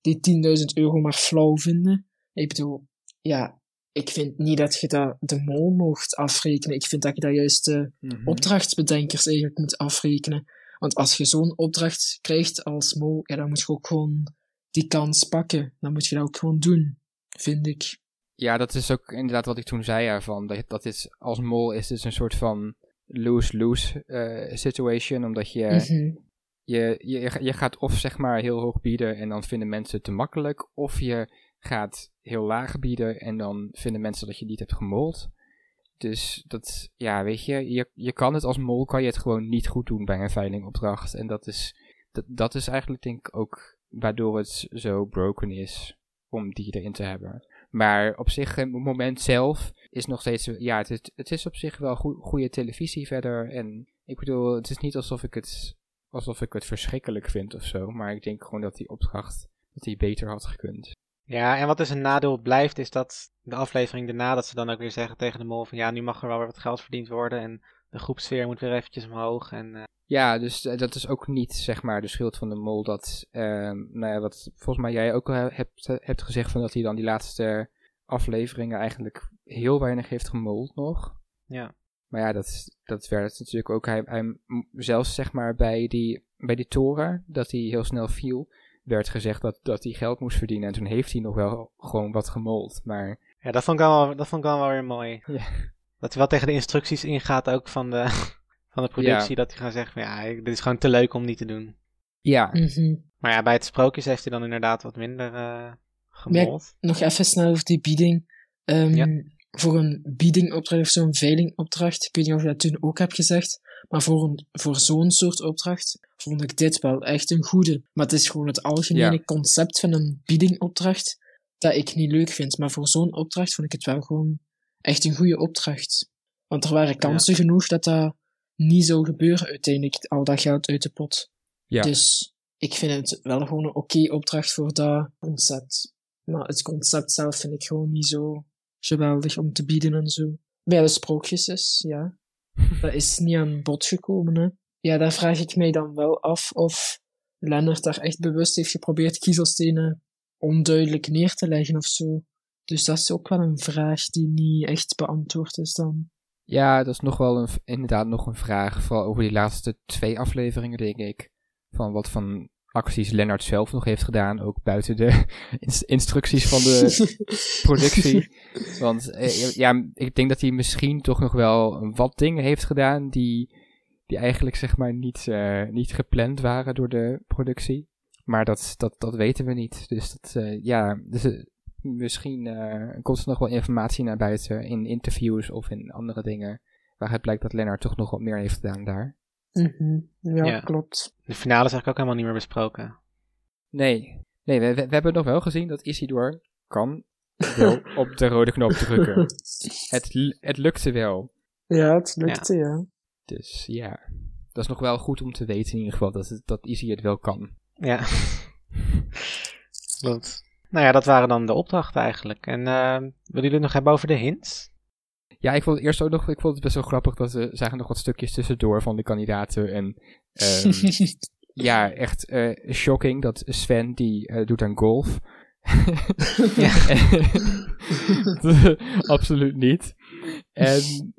die 10.000 euro maar flauw vinden. Ik bedoel, ja, ik vind niet dat je dat de mol mocht afrekenen. Ik vind dat je dat juist de Mhm. opdrachtsbedenkers eigenlijk moet afrekenen. Want als je zo'n opdracht krijgt als mol, ja, dan moet je ook gewoon die kans pakken. Dan moet je dat ook gewoon doen, vind ik. Ja, dat is ook inderdaad wat ik toen zei. Ja, van, dat, dat is, als mol is het een soort van lose-lose eh, situation. Omdat je, Mhm. je, je, je gaat of zeg maar heel hoog bieden en dan vinden mensen het te makkelijk. Of je gaat heel laag bieden en dan vinden mensen dat je niet hebt gemold. Dus dat, ja, weet je, je, je kan het als mol, kan je het gewoon niet goed doen bij een veilingopdracht. En dat is, dat, dat is eigenlijk denk ik ook waardoor het zo broken is om die erin te hebben. Maar op zich, het moment zelf is nog steeds, ja, het is, het is op zich wel goe- goede televisie verder. En ik bedoel, het is niet alsof ik het, alsof ik het verschrikkelijk vind of zo. Maar ik denk gewoon dat die opdracht, dat die beter had gekund. Ja, en wat dus een nadeel blijft, is dat de aflevering daarna, dat ze dan ook weer zeggen tegen de mol van ja, nu mag er wel weer wat geld verdiend worden en de groepsfeer moet weer eventjes omhoog. En, eh, Ja, dus eh, dat is ook niet zeg maar de schuld van de mol. Dat, ehm, nou ja, wat volgens mij jij ook al hebt, eh, hebt gezegd van dat hij dan die laatste afleveringen eigenlijk heel weinig heeft gemold nog. ja. Maar ja, dat, dat werd natuurlijk ook. Hij, hij, zelfs zeg maar bij die, bij die toren, dat hij heel snel viel, werd gezegd dat, dat hij geld moest verdienen. En toen heeft hij nog wel gewoon wat gemold. Maar ja, dat vond ik wel, dat vond ik wel wel weer mooi. (laughs) Ja. Dat hij wel tegen de instructies ingaat ook van de, van de productie, Ja. dat hij zegt van ja, dit is gewoon te leuk om niet te doen. ja, Mhm. Maar ja, bij het sprookjes heeft hij dan inderdaad wat minder eh gemold. Nog even snel over die bieding. Ehm, Ja. Voor een biedingopdracht of zo'n veilingopdracht, ik weet niet of je dat toen ook hebt gezegd, maar voor, een, voor zo'n soort opdracht vond ik dit wel echt een goede. Maar het is gewoon het algemene Ja. concept van een biedingopdracht dat ik niet leuk vind. Maar voor zo'n opdracht vond ik het wel gewoon echt een goede opdracht. Want er waren kansen genoeg dat dat niet zou gebeuren uiteindelijk, al dat geld uit de pot. Ja. Dus ik vind het wel gewoon een oké opdracht voor dat concept. Maar het concept zelf vind ik gewoon niet zo geweldig om te bieden en zo. Bij de sprookjes is, ja. (laughs) Dat is niet aan bod gekomen, hè. Ja, daar vraag ik mij dan wel af of Lennart daar echt bewust heeft geprobeerd kiezelstenen onduidelijk neer te leggen of zo. Dus dat is ook wel een vraag die niet echt beantwoord is dan. Ja, dat is nog wel een, inderdaad nog een vraag. Vooral over die laatste twee afleveringen, denk ik. Van wat van acties Lennart zelf nog heeft gedaan. Ook buiten de (laughs) ins- instructies van de (laughs) productie. Want eh, ja, ik denk dat hij misschien toch nog wel wat dingen heeft gedaan die, die eigenlijk zeg maar niet, eh, niet gepland waren door de productie. Maar dat, dat, dat weten we niet. Dus dat, eh, ja, dus, misschien eh, komt er nog wel informatie naar buiten in interviews of in andere dingen. Waaruit blijkt dat Lennart toch nog wat meer heeft gedaan daar. Mhm. Ja, Ja. klopt. De finale is eigenlijk ook helemaal niet meer besproken. Nee, nee we, we, hebben nog wel gezien dat Isidor kan wel (laughs) op de rode knop drukken. (laughs) Het, het lukte wel. Ja, het lukte, ja. Dus ja, dat is nog wel goed om te weten in ieder geval dat, het, dat Izzy het wel kan. Ja. (laughs) Klopt. Nou ja, dat waren dan de opdrachten eigenlijk. En eh willen jullie het nog hebben over de hints? Ja, ik vond het eerst ook nog, ik vond het best wel grappig dat ze zagen nog wat stukjes tussendoor van de kandidaten. En ehm, (laughs) ja, echt eh, shocking dat Sven, die eh, doet aan golf. (laughs) (laughs) Absoluut niet. En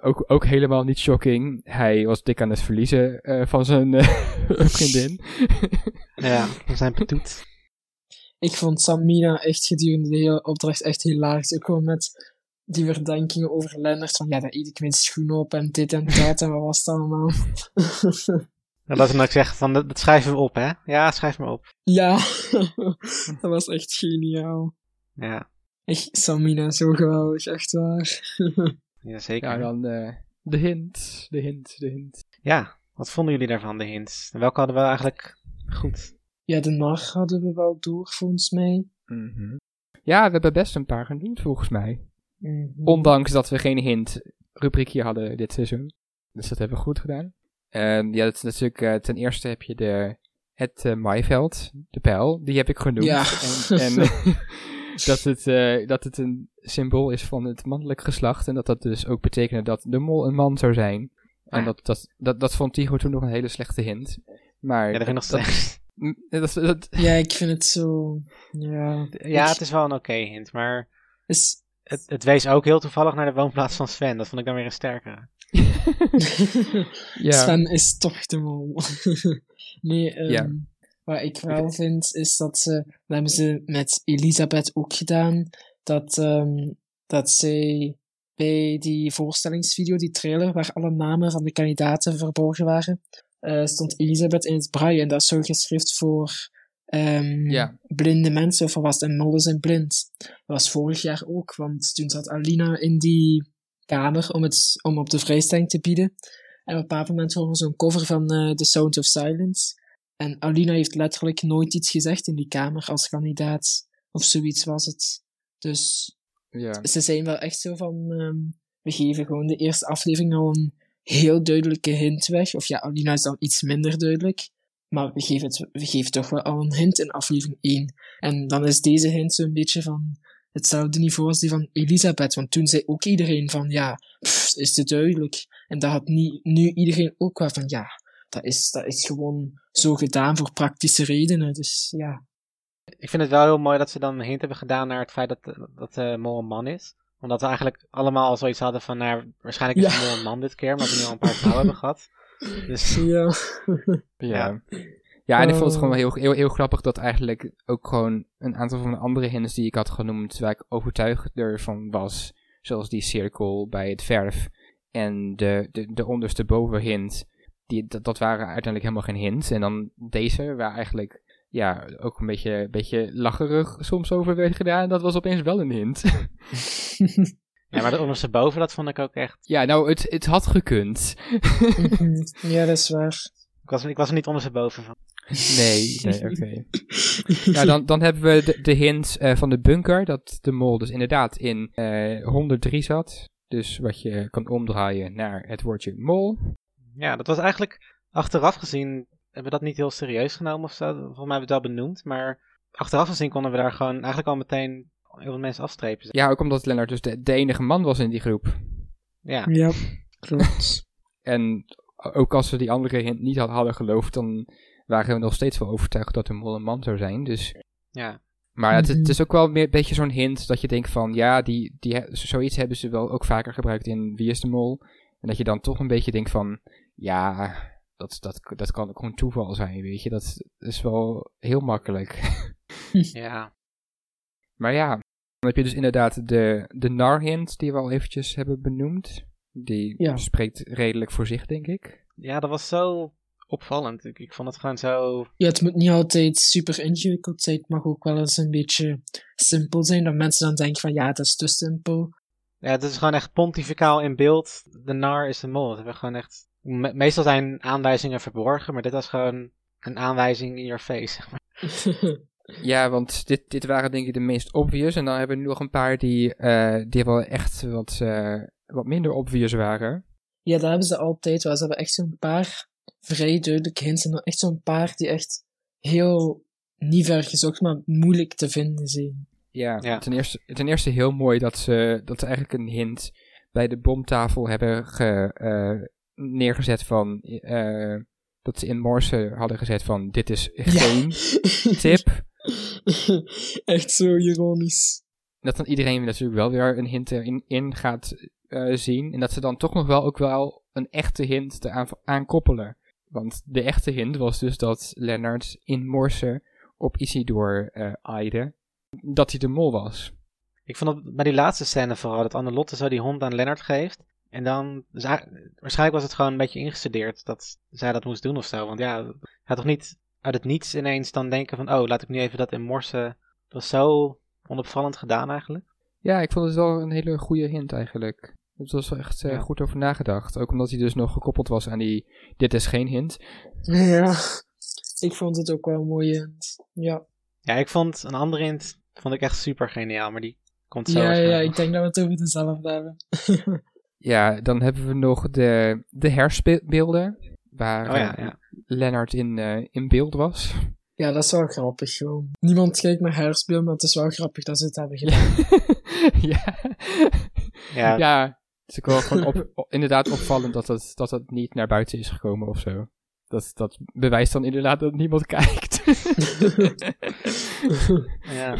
ook, ook helemaal niet shocking. Hij was dik aan het verliezen van zijn vriendin. Ja, we zijn betoet. Ik vond Samina echt gedurende de hele opdracht echt hilarisch. Ook gewoon met die verdenkingen over Lennart. Van ja, dat eet ik mijn schoen op en dit en dat. en wat was het allemaal? En (laughs) dat dan ook zeggen van, dat, dat schrijven we op, hè? Ja, schrijf maar op. ja, (laughs) dat was echt geniaal. Ja, Echt, Samina, zo geweldig, echt waar. (laughs) ja zeker. Ja, Ja, dan eh, de hint, de hint, de hint. wat vonden jullie daarvan, de hints? Welke hadden we eigenlijk goed? Ja, de nar hadden we wel door, volgens mij. Mhm. Ja, we hebben best een paar genoemd volgens mij. Mhm. Ondanks dat we geen hint rubriekje hadden dit seizoen. Dus dat hebben we goed gedaan. Ehm, ja, dat is natuurlijk, eh, ten eerste heb je de, het eh, maaiveld, de pijl, die heb ik genoemd. Ja. En, en (laughs) (laughs) dat, het, eh, dat het een symbool is van het mannelijk geslacht. En dat dat dus ook betekende dat de mol een man zou zijn. En Ah. dat, dat, dat, dat vond Tigo toen nog een hele slechte hint. Maar Ja, dat ik nog. Mm, dat, dat- Ja, ik vind het zo... Ja, Ja, ik- het is wel een oké hint, maar is... het, het wees ook heel toevallig naar de woonplaats van Sven. Dat vond ik dan weer een sterkere. (laughs) ja. Sven is toch de mol. (laughs) nee, ehm, Ja. wat ik wel vind, is dat ze... Dat hebben ze met Elisabeth ook gedaan. Dat, ehm, dat zij bij die voorstellingsvideo, die trailer, waar alle namen van de kandidaten verborgen waren, eh, stond Elisabeth in het braille. En dat is zo geschrift voor ehm, Ja. blinde mensen, of was een mollen zijn blind. Dat was vorig jaar ook, want toen zat Alina in die kamer om, het, om op de vrijstelling te bieden. En op een bepaald moment horen we zo'n cover van eh The Sound of Silence. En Alina heeft letterlijk nooit iets gezegd in die kamer als kandidaat. Of zoiets was het. Dus ja. ze zijn wel echt zo van... ehm, we geven gewoon de eerste aflevering al een heel duidelijke hint weg. Of ja, Alina is dan iets minder duidelijk. Maar we geven, het, we geven toch wel al een hint in aflevering 1. En dan is deze hint zo'n beetje van hetzelfde niveau als die van Elisabeth. Want toen zei ook iedereen van, ja, is het duidelijk. En dat had niet, nu iedereen ook wel van, ja, dat is, dat is gewoon zo gedaan voor praktische redenen. Dus ja. Ik vind het wel heel mooi dat ze dan een hint hebben gedaan naar het feit dat, dat mol een man is. Omdat we eigenlijk allemaal al zoiets hadden van, nou, waarschijnlijk is Ja. de mol een man dit keer, omdat we nu al een paar vrouwen hebben gehad. (laughs) Dus (laughs) Ja. Ja. Ja, en ik vond het Oh. gewoon heel, heel, heel grappig dat eigenlijk ook gewoon een aantal van de andere hints die ik had genoemd, waar ik overtuigd ervan was, zoals die cirkel bij het verf en de, de, de ondersteboven hint, die, dat, dat waren uiteindelijk helemaal geen hints. En dan deze, waar eigenlijk ja, ook een beetje, beetje lacherig soms over werd gedaan, dat was opeens wel een hint. (laughs) ja, maar de ondersteboven, dat vond ik ook echt. ja, nou, het, het had gekund. Mhm. ja, dat is waar. Ik was, ik was er niet ondersteboven van. Nee, nee, oké. Ja, dan, dan hebben we de, de hint eh, van de bunker, dat de mol dus inderdaad in eh 103 zat. Dus wat je kan omdraaien naar het woordje mol. Ja, dat was eigenlijk achteraf gezien. Hebben we dat niet heel serieus genomen of zo? Volgens mij hebben we het wel benoemd. Maar achteraf gezien konden we daar gewoon eigenlijk al meteen heel veel mensen afstrepen. Ja, ook omdat Lennart dus de, de enige man was in die groep. Ja, Ja, (laughs) klopt. En ook als we die andere hint niet had, hadden geloofd, dan waren we nog steeds wel overtuigd dat de mol een man zou zijn. Dus ja. Maar het, het Mhm. is ook wel meer een beetje zo'n hint dat je denkt van, ja, die, die, zoiets hebben ze wel ook vaker gebruikt in Wie is de Mol. En dat je dan toch een beetje denkt van, ja, dat, dat, dat kan ook gewoon toeval zijn, weet je. Dat is wel heel makkelijk. (laughs) ja. Maar ja, dan heb je dus inderdaad de, de nar-hint die we al eventjes hebben benoemd. Die Ja. spreekt redelijk voor zich, denk ik. Ja, dat was zo opvallend. Ik, ik vond het gewoon zo. Ja, het moet niet altijd super ingewikkeld zijn. Het mag ook wel eens een beetje simpel zijn. Dat mensen dan denken van ja, dat is te simpel. Ja, het is gewoon echt pontificaal in beeld. De nar is de mol. Dat hebben we gewoon echt. Me- meestal zijn aanwijzingen verborgen, maar dit was gewoon een aanwijzing in your face. zeg maar. (laughs) Ja, want dit, dit waren denk ik de meest obvious. En dan hebben we nu nog een paar die, eh, die wel echt wat, eh, wat minder obvious waren. ja, dat hebben ze altijd wel. Ze hebben echt zo'n paar vrij duidelijke hints. En dan echt zo'n paar die echt heel niet ver gezocht, maar moeilijk te vinden zijn. Ja, Ja. Ten, eerste, ten eerste heel mooi dat ze, dat ze eigenlijk een hint bij de bomtafel hebben ge, eh, neergezet van... eh, dat ze in Morse hadden gezet van dit is geen (laughs) tip. echt zo ironisch. Dat dan iedereen natuurlijk wel weer een hint erin in gaat eh, zien. En dat ze dan toch nog wel ook wel een echte hint eraan aan koppelen. Want de echte hint was dus dat Lennart in Morse op Isidor eh aaide. Dat hij de mol was. Ik vond het bij die laatste scène vooral dat Annelotte zo die hond aan Lennart geeft. En dan, waarschijnlijk was het gewoon een beetje ingestudeerd dat zij dat moest doen of zo. Want ja, hij had toch niet uit het niets ineens dan denken van, oh, laat ik nu even dat in morsen. Dat was zo onopvallend gedaan eigenlijk. Ja, ik vond het wel een hele goede hint eigenlijk. Het was wel echt eh, Ja. goed over nagedacht. Ook omdat hij dus nog gekoppeld was aan die dit is geen hint. Ja, ik vond het ook wel een mooie hint. Ja, Ja, ik vond een andere hint, vond ik echt super geniaal, maar die komt zo ja, ja, ik denk dat we het over dezelfde hebben. (laughs) Ja, dan hebben we nog de, de herspeelden. Waar. Oh ja, eh, ja. Lennart in, eh, in beeld was. Ja, dat is wel grappig gewoon. Niemand kijkt naar haarspeel, maar het is wel grappig dat ze het hebben gedaan. (laughs) ja. Ja, ja, het is ook wel gewoon op, inderdaad opvallend dat het, dat het niet naar buiten is gekomen of zo. Dat, dat bewijst dan inderdaad dat niemand (laughs) kijkt. ja.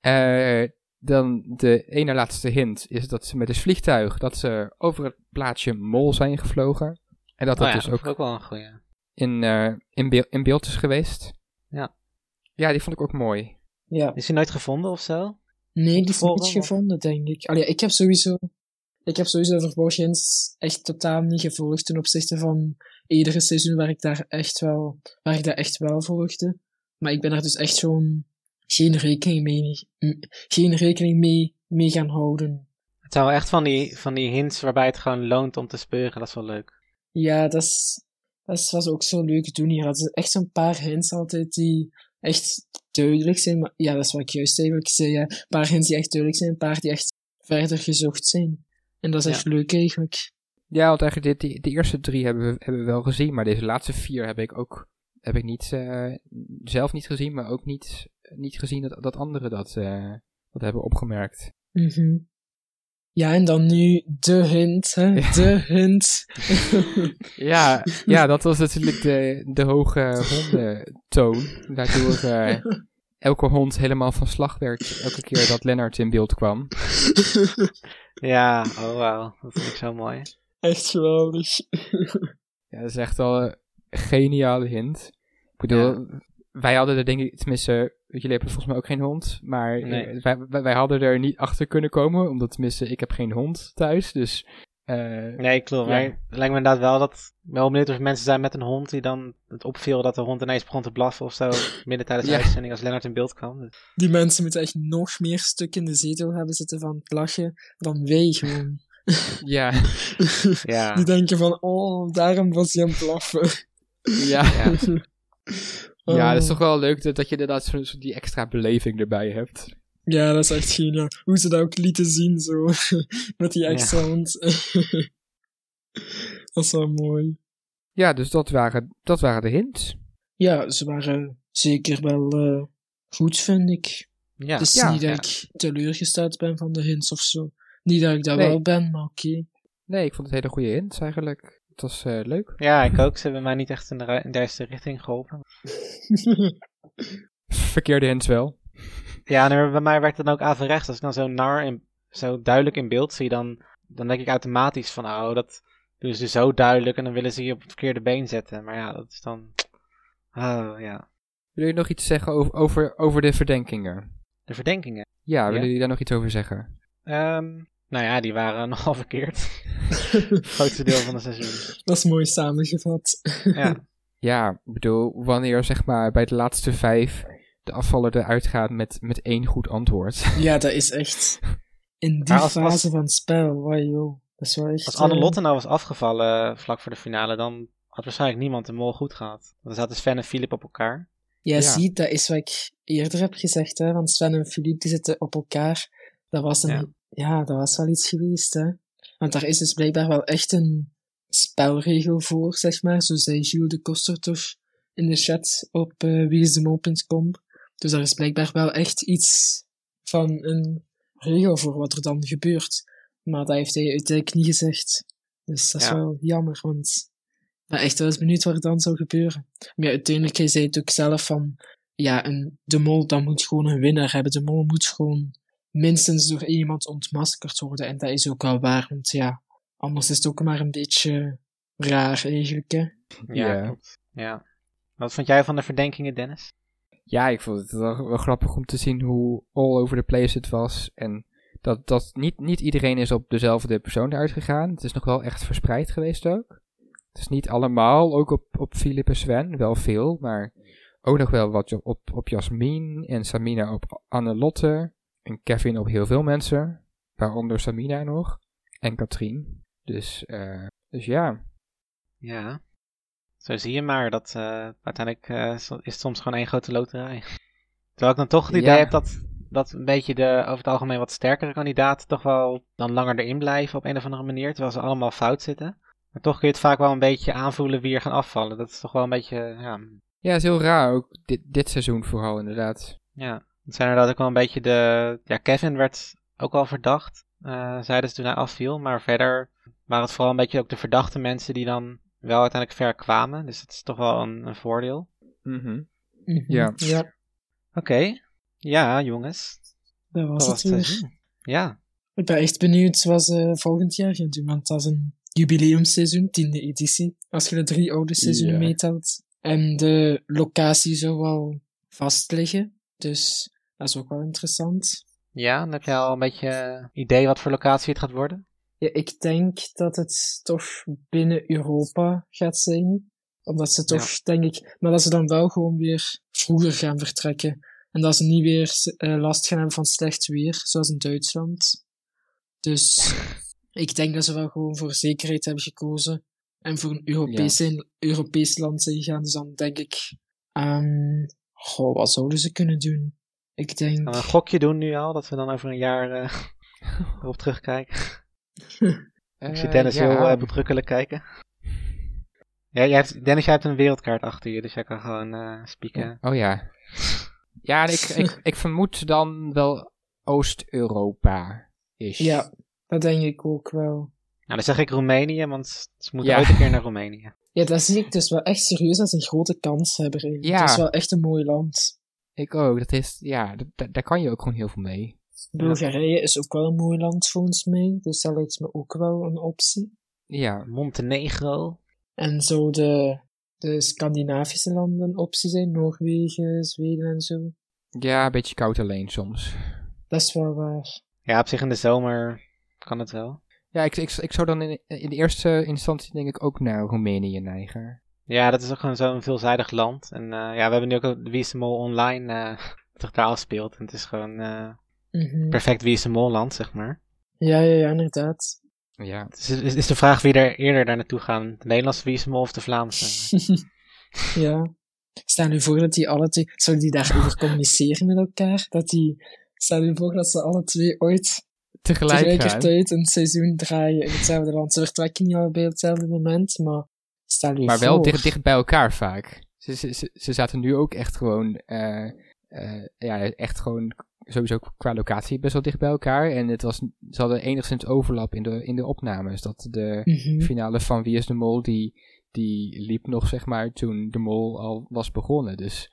Eh, dan de ene laatste hint is dat ze met het vliegtuig dat ze over het plaatsje Mol zijn gevlogen. En dat dat Oh ja, dus dat ook wel een goeie. in, eh, in, beel- in beeld is geweest. Ja. Ja, die vond ik ook mooi. ja. Is hij nooit gevonden of zo? Nee, die is niet gevonden, denk ik. Allee, ik heb sowieso... Ik heb sowieso Verborgen Hints echt totaal niet gevolgd ten opzichte van iedere seizoen waar ik daar echt wel, waar ik daar echt wel volgde. Maar ik ben er dus echt gewoon geen rekening mee, geen rekening mee, mee gaan houden. Het zijn wel echt van die, van die hints waarbij het gewoon loont om te speuren, dat is wel leuk. Ja, dat, is, dat is- was ook zo leuk doen hier. hadden ze echt zo'n paar hints altijd die echt duidelijk zijn. Maar ja, dat is wat ik juist eigenlijk zei. ja. Een paar hints die echt duidelijk zijn, een paar die echt verder gezocht zijn. En dat is Ja. echt leuk eigenlijk. Ja, want eigenlijk dit, die, de eerste drie hebben we, hebben we wel gezien, maar deze laatste vier heb ik ook heb ik niet, eh, zelf niet gezien, maar ook niet, niet gezien dat, dat anderen dat, eh, dat hebben opgemerkt. Mhm. Ja, en dan nu de hint, hè? Ja. De hint. (laughs) Ja, ja, dat was natuurlijk de, de hoge hondentoon. Waardoor eh, elke hond helemaal van slag werd elke keer dat Lennart in beeld kwam. (laughs) Ja, oh wauw. Dat vind ik zo mooi. Echt geweldig. Ja, dat is echt al een geniale hint. Ik bedoel, wij hadden er denk ik, tenminste, jullie hebben volgens mij ook geen hond, maar Nee. wij, wij, wij hadden er niet achter kunnen komen, omdat tenminste, ik heb geen hond thuis, dus... eh, Nee, klopt. Ja. Maar het lijkt me inderdaad wel dat... Ik ben wel benieuwd of er mensen zijn met een hond die dan het opviel dat de hond ineens begon te blaffen of zo. (laughs) Midden tijdens de Ja. uitzending als Lennart in beeld kwam. Dus- Die mensen moeten echt nog meer stuk in de zetel hebben zitten van het lachen dan wij gewoon. (laughs) ja, (laughs) Ja. Die denken van, oh, daarom was hij aan het blaffen. ja, ja. Ja, dat is Oh. toch wel leuk dat, dat je inderdaad zo, zo die extra beleving erbij hebt. Ja, dat is echt geniaal. Hoe ze dat ook lieten zien, zo. (laughs) Met die extra hond. (laughs) dat is wel mooi. Ja, dus dat waren, dat waren de hints. Ja, ze waren zeker wel eh, goed, vind ik. Ja. Het is Ja, niet dat ja. ik teleurgesteld ben van de hints of zo. Niet dat ik dat Nee. wel ben, maar oké. Nee, ik vond het hele goede hints eigenlijk. Het was eh, leuk. ja, ik ook. Ze hebben mij niet echt in de, in de richting geholpen. (laughs) Verkeerde hints wel. Ja, en bij mij werkt het dan ook averechts. Als ik dan zo nar en zo duidelijk in beeld zie, dan, dan denk ik automatisch van, oh, dat doen ze zo duidelijk en dan willen ze je op het verkeerde been zetten. Maar ja, dat is dan, oh ja, Wil je nog iets zeggen over, over, over de verdenkingen? de verdenkingen. Ja, willen Ja. jullie daar nog iets over zeggen? Ehm, nou ja, die waren (laughs) nogal verkeerd. Het (laughs) grootste deel van het seizoen. dat is mooi samengevat. Ja, (laughs) Ja, ik bedoel, wanneer zeg maar bij de laatste vijf de afvaller eruit gaat met, met één goed antwoord. ja, dat is echt... In die als- fase als- van het spel, wow, joh. Dat is wel echt... als Anne eh, Lotte nou was afgevallen eh, vlak voor de finale, dan had waarschijnlijk niemand de mol goed gehad. Want dan zaten Sven en Philip op elkaar. Ja, Ja. zie, dat is wat ik eerder heb gezegd, hè. Want Sven en Philippe, die zitten op elkaar. Dat was een... Ja. Ja. dat was wel iets geweest, hè. Want daar is dus blijkbaar wel echt een spelregel voor, zeg maar. Zo zei Gilles de Koster toch in de chat op uh. Dus daar is blijkbaar wel echt iets van een regel voor wat er dan gebeurt. Maar dat heeft hij uiteindelijk niet gezegd. Dus dat is Ja. wel jammer, want ik ben echt wel eens benieuwd wat er dan zou gebeuren. Maar ja, uiteindelijk, hij zei het ook zelf van, ja, een, de mol, dat moet gewoon een winnaar hebben. De mol moet gewoon minstens door iemand ontmaskerd worden. En dat is ook wel waar, want ja, anders is het ook maar een beetje raar eigenlijk, hè. Ja, Ja. klopt. Ja. Wat vond jij van de verdenkingen, Dennis? Ja, ik vond het wel, wel grappig om te zien hoe all over the place het was. En dat, dat niet, niet iedereen is op dezelfde persoon eruit gegaan. Het is nog wel echt verspreid geweest ook. Het is niet allemaal, ook op, op Philip en Sven, wel veel. Maar ook nog wel wat op, op, op Jasmin en Samina op Annelotte. En Kevin op heel veel mensen. Waaronder Samina nog. En Katrien. Dus, eh, dus ja. Ja. Zo zie je maar dat eh, uiteindelijk eh, is het soms gewoon één grote loterij. Terwijl ik dan toch het idee Ja. heb dat, dat een beetje de over het algemeen wat sterkere kandidaten toch wel dan langer erin blijven op een of andere manier. Terwijl ze allemaal fout zitten. Maar toch kun je het vaak wel een beetje aanvoelen wie er gaan afvallen. Dat is toch wel een beetje, ja, Ja, is heel raar ook. Dit, dit seizoen vooral inderdaad. Ja, het zijn inderdaad ook wel een beetje de... Ja, Kevin werd ook al verdacht, eh zeiden ze toen hij afviel. Maar verder waren het vooral een beetje ook de verdachte mensen die dan wel uiteindelijk ver kwamen. Dus dat is toch wel een, een voordeel. Mhm. Mhm. Ja. Ja, Oké, ja jongens, dat was dat het was het weer. Ja, Ik ben echt benieuwd wat ze volgend jaar gaan doen, want dat is een jubileumseizoen, tiende editie, als je de drie oude seizoenen Ja. meetelt. En de locatie zou wel vast liggen, dus dat is ook wel interessant. ja, dan heb je al een beetje idee wat voor locatie het gaat worden. Ja, ik denk dat het toch binnen Europa gaat zijn, omdat ze toch, denk ik, maar dat ze dan wel gewoon weer vroeger gaan vertrekken. En dat ze niet weer eh, last gaan hebben van slecht weer, zoals in Duitsland. Dus (laughs) ik denk dat ze wel gewoon voor zekerheid hebben gekozen. En voor een Europese, Europees land zijn gegaan. Dus dan denk ik, ehm goh, wat zouden ze kunnen doen? Ik denk, Gaan we een gokje doen nu al, dat we dan over een jaar eh, (laughs) erop terugkijken. (laughs) Ik zie Eh, Dennis ja. heel eh, bedrukkelijk kijken. Ja, jij hebt, Dennis, jij hebt een wereldkaart achter je, dus jij kan gewoon eh spieken. Oh ja. Ja, ik, ik, (laughs) ik vermoed dan wel Oost-Europa. is. Ja, dat denk ik ook wel. Nou, dan zeg ik Roemenië, want ze moeten Ja. ooit een keer naar Roemenië. Ja, dat zie ik dus wel echt serieus als een grote kans hebben. Ja. Het is wel echt een mooi land. Ik ook. Dat is, ja, daar kan je ook gewoon heel veel mee. Bulgarije is ook wel een mooi land volgens mij, dus dat lijkt me ook wel een optie. Ja, Montenegro. En zo de, de Scandinavische landen een optie zijn, Noorwegen, Zweden en zo. ja, een beetje koud alleen soms. Dat is wel waar. Ja, op zich in de zomer kan het wel. Ja, ik, ik, ik zou dan in, in de eerste instantie denk ik ook naar Roemenië neigen. Ja, dat is ook gewoon zo'n veelzijdig land. En eh, ja, we hebben nu ook Wie is de Mol online eh (laughs) dat zich daar afspeelt. En het is gewoon eh, Mhm. perfect Wie is de Mol land, zeg maar. Ja, ja, ja, inderdaad. Ja, Het is, is, is de vraag wie er eerder daar naartoe gaan. De Nederlandse Wie is de Mol of de Vlaamse? (laughs) ja. Stel nu voor dat die alle twee... Zullen die daarover communiceren met elkaar? Dat die... Stel nu voor dat ze alle twee ooit tegelijk gaan. tegelijkertijd een seizoen draaien in hetzelfde land. Ze vertrekken niet allebei op hetzelfde moment, maar stel je Maar voor. wel dicht, dicht bij elkaar vaak. Ze, ze, ze, ze zaten nu ook echt gewoon, eh, eh, ja, echt gewoon sowieso qua locatie best wel dicht bij elkaar. En het was, ze hadden enigszins overlap in de, in de opnames. Dat de Mhm. finale van Wie is de Mol, die, die liep nog zeg maar toen de Mol al was begonnen. Dus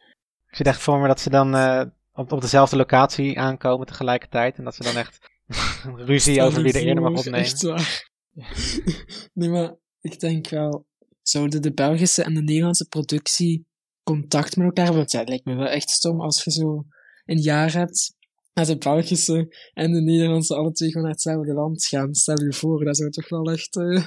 Ik zit echt voor me dat ze dan eh, op, op dezelfde locatie aankomen tegelijkertijd. En dat ze dan echt (laughs) ruzie over wie er eerder mag opnemen. Echt waar. (laughs) nee, maar ik denk wel, zouden de Belgische en de Nederlandse productie contact met elkaar hebben? Want ja, het lijkt me wel echt stom als je zo een jaar hebt dat de Belgische en de Nederlandse alle twee gewoon naar hetzelfde land gaan. Stel je voor, dat zou toch wel echt... eh,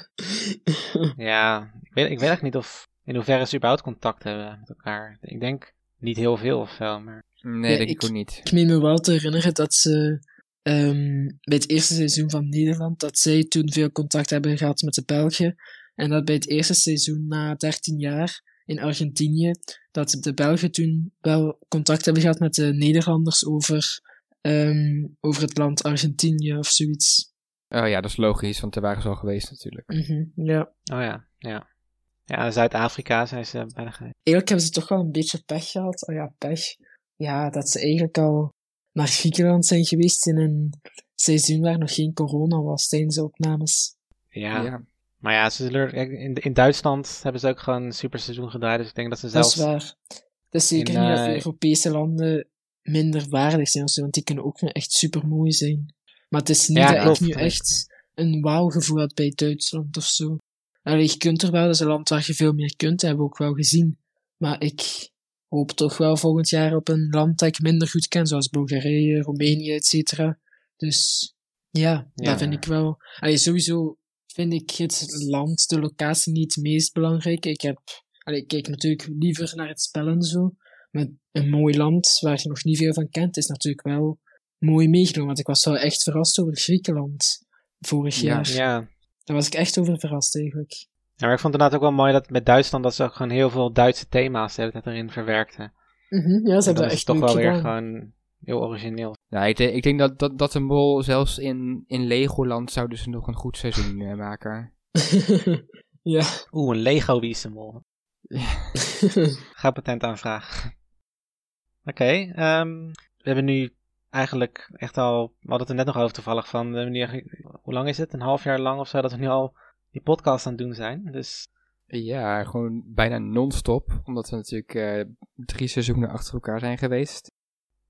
(laughs) Ja, ik weet, ik weet echt niet of in hoeverre ze überhaupt contact hebben met elkaar. Ik denk niet heel veel of zo, maar... nee, Ja, denk ik ik- ook niet. Ik meen me wel te herinneren dat ze ehm, bij het eerste seizoen van Nederland, dat zij toen veel contact hebben gehad met de Belgen. En dat bij het eerste seizoen na 13 jaar in Argentinië, dat de Belgen toen wel contact hebben gehad met de Nederlanders over, ehm, over het land Argentinië of zoiets. Oh ja, dat is logisch, want daar waren ze al geweest natuurlijk. Mhm, ja. Oh ja, ja. Ja, Zuid-Afrika zijn ze bijna geweest. Eigenlijk hebben ze toch wel een beetje pech gehad. Oh ja, pech. Ja, dat ze eigenlijk al naar Griekenland zijn geweest in een seizoen waar nog geen corona was tijdens de opnames. Ja, ja. Maar ja, ze zullen, in, in Duitsland hebben ze ook gewoon een super seizoen gedraaid. Dus ik denk dat ze Dat zelfs... is waar. Het is zeker in, niet dat eh, de Europese landen minder waardig zijn of zo, want die kunnen ook echt super mooi zijn. Maar het is niet Ja, dat klopt. ik nu echt een wauw-gevoel had bij Duitsland of zo. Allee, je kunt er wel, dat is een land waar je veel meer kunt, dat hebben we ook wel gezien. Maar ik hoop toch wel volgend jaar op een land dat ik minder goed ken, zoals Bulgarije, Roemenië, et cetera. Dus ja, Ja. dat vind ik wel. Allee, sowieso vind ik het land, de locatie niet het meest belangrijk. Ik heb, allee, ik kijk natuurlijk liever naar het spel en zo. Maar een mooi land waar je nog niet veel van kent, is natuurlijk wel mooi meegenomen. Want ik was wel echt verrast over Griekenland vorig Ja. jaar. Ja. Daar was ik echt over verrast eigenlijk. ja, maar ik vond het inderdaad ook wel mooi dat met Duitsland dat ze ook gewoon heel veel Duitse thema's erin verwerkten. Mhm, ja, ze En hebben dat dat is echt toch wel weer gedaan. gewoon heel origineel. Nou, ik, denk- ik denk dat, dat, dat de mol zelfs in, in Legoland zouden ze nog een goed seizoen eh, maken. (laughs) ja. Oeh, een Lego Wie is de Mol. (laughs) Ga patent aanvragen. Oké, ehm, we hebben nu eigenlijk echt al, we hadden het er net nog over toevallig van, we hebben nu eigenlijk, hoe lang is het? Een half jaar lang of zo dat we nu al die podcast aan het doen zijn. Dus Ja, gewoon bijna non-stop. Omdat we natuurlijk eh, drie seizoenen achter elkaar zijn geweest.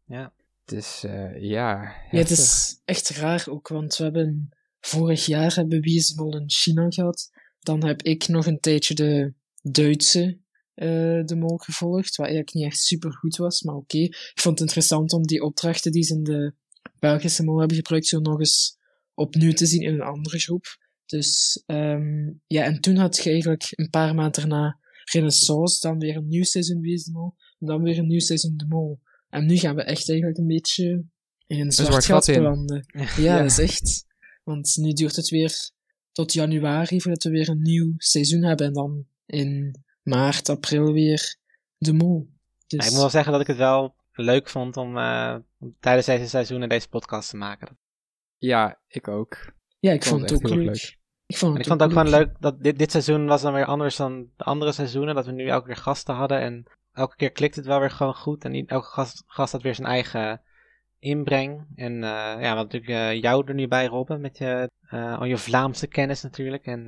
ja, Dus eh, ja. ja, het is echt raar ook, want we hebben vorig jaar hebben Mol in China gehad. Dan heb ik nog een tijdje de Duitse eh, de Mol gevolgd, wat eigenlijk niet echt super goed was, maar oké. Ik vond het interessant om die opdrachten die ze in de Belgische Mol hebben gebruikt, zo nog eens opnieuw te zien in een andere groep. Dus ehm, ja, en toen had je eigenlijk een paar maanden daarna Renaissance, dan weer een nieuw seizoen Wie is de Mol, en dan weer een nieuw seizoen De Mol. En nu gaan we echt eigenlijk een beetje in een zwart, zwart gat belanden. Ja, Ja. dat is echt. Want nu duurt het weer tot januari voordat we weer een nieuw seizoen hebben. En dan in maart, april weer de mol. Dus, Maar ik moet wel zeggen dat ik het wel leuk vond om, eh, om tijdens deze seizoenen deze podcast te maken. Ja, ik ook. ja, ik vond vond het ook leuk. erg Ik vond het, ik vond het ook gewoon leuk dat dit, dit seizoen was dan weer anders dan de andere seizoenen. Dat we nu elke keer gasten hadden. En elke keer klikt het wel weer gewoon goed. En elke gast, gast had weer zijn eigen inbreng. En uh, ja, wat natuurlijk uh, jou er nu bij, Robben. Met je, uh, al je Vlaamse kennis natuurlijk. En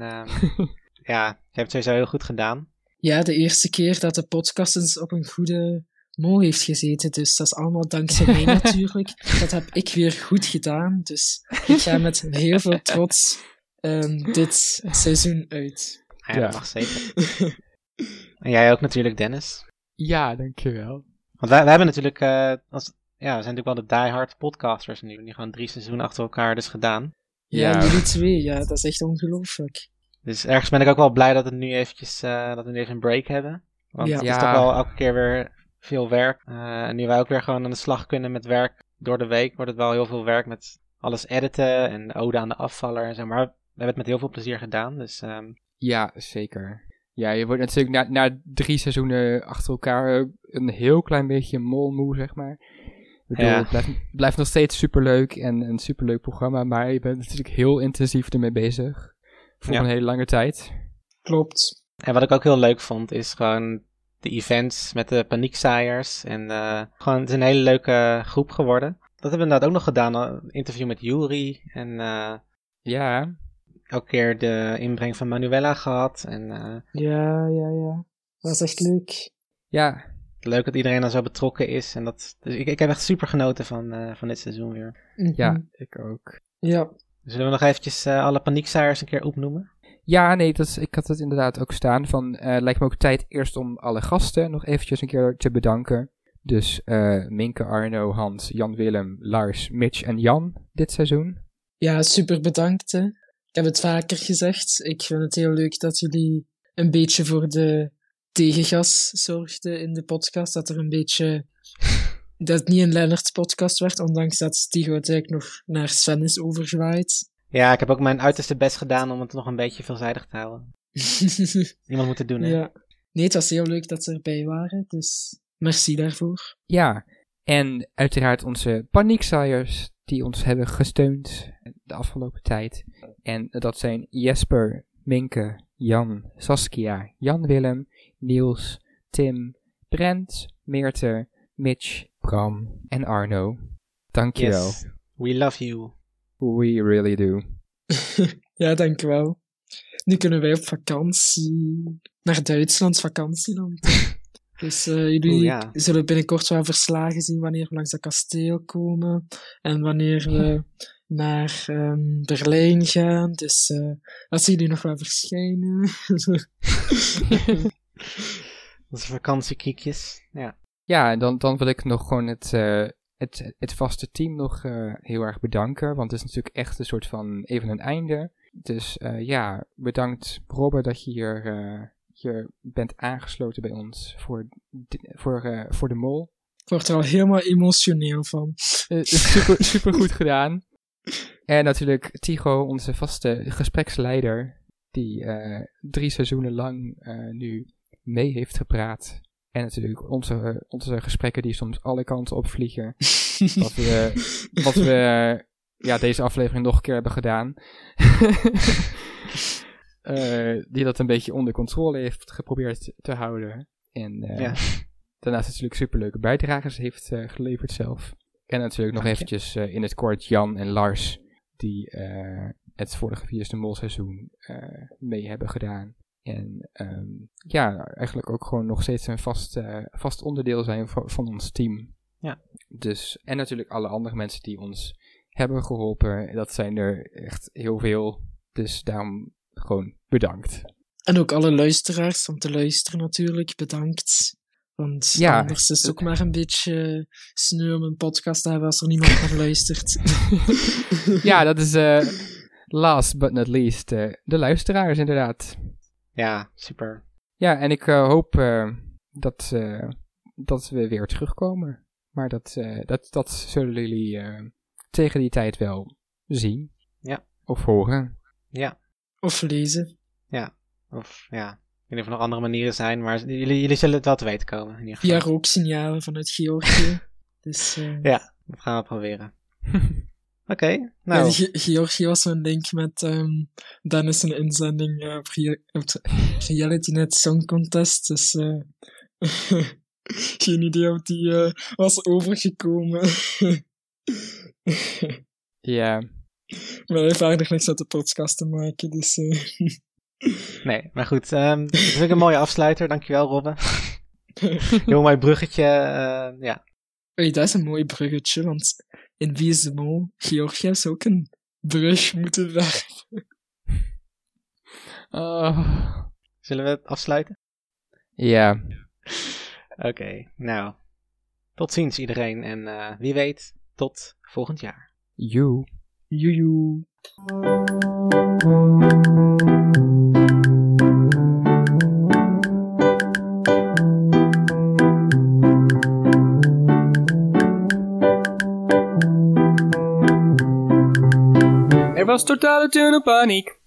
(laughs) ja, je hebt het sowieso heel goed gedaan. Ja, de eerste keer dat de podcast eens op een goede mol heeft gezeten. Dus dat is allemaal dankzij mij (laughs) natuurlijk. Dat heb ik weer goed gedaan. Dus ik ga met heel veel trots um, dit seizoen uit. Ja, dat mag zeker. en jij ook natuurlijk, Dennis. Ja, dankjewel. Want wij, wij hebben natuurlijk, uh, als, ja, we zijn natuurlijk wel de diehard podcasters nu. Die gewoon drie seizoenen achter elkaar dus gedaan. Ja, ja. jullie twee, ja, dat is echt ongelooflijk. Dus ergens ben ik ook wel blij dat, het nu eventjes, uh, dat we nu even een break hebben. Want Ja. het is Ja. toch wel elke keer weer veel werk. Uh, en nu wij ook weer gewoon aan de slag kunnen met werk door de week, wordt het wel heel veel werk met alles editen en de ode aan de afvaller en zo. Maar we hebben het met heel veel plezier gedaan. Dus ehm, Ja, zeker. Ja, je wordt natuurlijk na, na drie seizoenen achter elkaar een heel klein beetje molmoe, zeg maar. Ik bedoel, Ja. Het blijft, blijft nog steeds superleuk en een superleuk programma, maar je bent natuurlijk heel intensief ermee bezig. Voor Ja. een hele lange tijd. Klopt. En wat ik ook heel leuk vond, is gewoon de events met de paniekzaaiers. En eh, gewoon, het is een hele leuke groep geworden. Dat hebben we inderdaad ook nog gedaan, een interview met Yuri. En eh, Ja, elke keer de inbreng van Manuela gehad. En eh, Ja, ja, ja. Dat is echt leuk. ja, leuk dat iedereen dan zo betrokken is. En dat, dus ik, ik heb echt super genoten van, eh, van dit seizoen weer. Mhm. ja, ik ook. Ja. Zullen we nog eventjes eh, alle paniekzaaiers een keer opnoemen? Ja, nee, dat is, ik had het inderdaad ook staan van, eh, lijkt me ook tijd eerst om alle gasten nog eventjes een keer te bedanken. Dus eh, Minke, Arno, Hans, Jan-Willem, Lars, Mitch en Jan dit seizoen. Ja, super bedankt. Hè. Ik heb het vaker gezegd. Ik vind het heel leuk dat jullie een beetje voor de tegengas zorgden in de podcast. Dat er een beetje... Dat het niet een Lennart's podcast werd, ondanks dat Stigo het eigenlijk nog naar Sven is overgewaaid. Ja, ik heb ook mijn uiterste best gedaan om het nog een beetje veelzijdig te houden. (laughs) Iemand moet het doen, hè? ja. Nee, het was heel leuk dat ze erbij waren, dus merci daarvoor. Ja, en uiteraard onze paniekzaaiers die ons hebben gesteund de afgelopen tijd. En dat zijn Jesper, Minke, Jan, Saskia, Jan-Willem, Niels, Tim, Brent, Meerte, Mitch, Bram en Arno. Dankjewel. Yes. We love you. We really do. (laughs) ja, dankjewel. Nu kunnen wij op vakantie. Naar Duitsland, vakantieland. (laughs) Dus eh, jullie ja. zullen binnenkort wel verslagen zien wanneer we langs dat kasteel komen. En wanneer we (laughs) naar ehm, Berlijn gaan. Dus eh dat zien jullie nog wel verschijnen. (laughs) Onze vakantiekiekjes. Ja. Ja, en dan, dan wil ik nog gewoon het, eh, het, het vaste team nog eh, heel erg bedanken. Want het is natuurlijk echt een soort van even een einde. Dus eh, ja, bedankt Robert dat je hier, hier bent aangesloten bij ons voor, de- voor, eh, voor de mol. Ik word er al helemaal emotioneel van. Eh, super, super goed gedaan. En natuurlijk Tigo, onze vaste gespreksleider, die drie seizoenen lang nu mee heeft gepraat. En natuurlijk onze, onze gesprekken die soms alle kanten opvliegen. Wat we, wat we ja, deze aflevering nog een keer hebben gedaan. (laughs) Eh, die dat een beetje onder controle heeft geprobeerd te houden. En eh, Ja. (laughs) daarnaast natuurlijk superleuke bijdragers heeft eh, geleverd zelf. En natuurlijk nog Dank eventjes in het kort Jan en Lars, die het vorige Vierste Mol seizoen mee hebben gedaan. En ehm, ja, eigenlijk ook gewoon nog steeds een vast, vast onderdeel zijn van, van ons team. Ja. Dus, en natuurlijk alle andere mensen die ons hebben geholpen. Dat zijn er echt heel veel. Dus daarom gewoon bedankt. En ook alle luisteraars om te luisteren natuurlijk, bedankt. Want Ja. anders is het ook maar een beetje sneu om een podcast te hebben als er niemand naar luistert. (laughs) ja, dat is eh, last but not least eh, de luisteraars inderdaad. Ja, super. Ja, en ik eh, hoop eh, dat, eh, dat we weer terugkomen. Maar dat, eh, dat, dat zullen jullie eh, tegen die tijd wel zien. Ja. Of horen. Ja. Of lezen. Of ja, ik weet niet of er nog andere manieren zijn, maar jullie, jullie zullen het wel te weten komen. In ieder geval. Via rooksignalen vanuit Georgië. (laughs) Dus eh, Ja, dat gaan we proberen. (laughs) Oké, nou. Ja, Ge- Georgië was zo'n link met ehm Dennis een inzending eh, op, het Reality Net Song Contest. Dus eh, (laughs) geen idee of die eh, was overgekomen. Ja, maar hij heeft aardig niks uit de podcast te maken, dus... eh, (laughs) Nee, maar goed. ehm dat is ook een mooie afsluiter. Dankjewel, Robbe. (laughs) Heel mooi bruggetje. eh, ja. Dat is een mooi bruggetje, want in Wie is de Mol, Georgië zou ook een brug moeten werpen. Oh. (laughs) Zullen we het afsluiten? ja. Oké, nou. Tot ziens iedereen. En eh, wie weet, tot volgend jaar. You. Joejoe. Er was totale tunnelpaniek.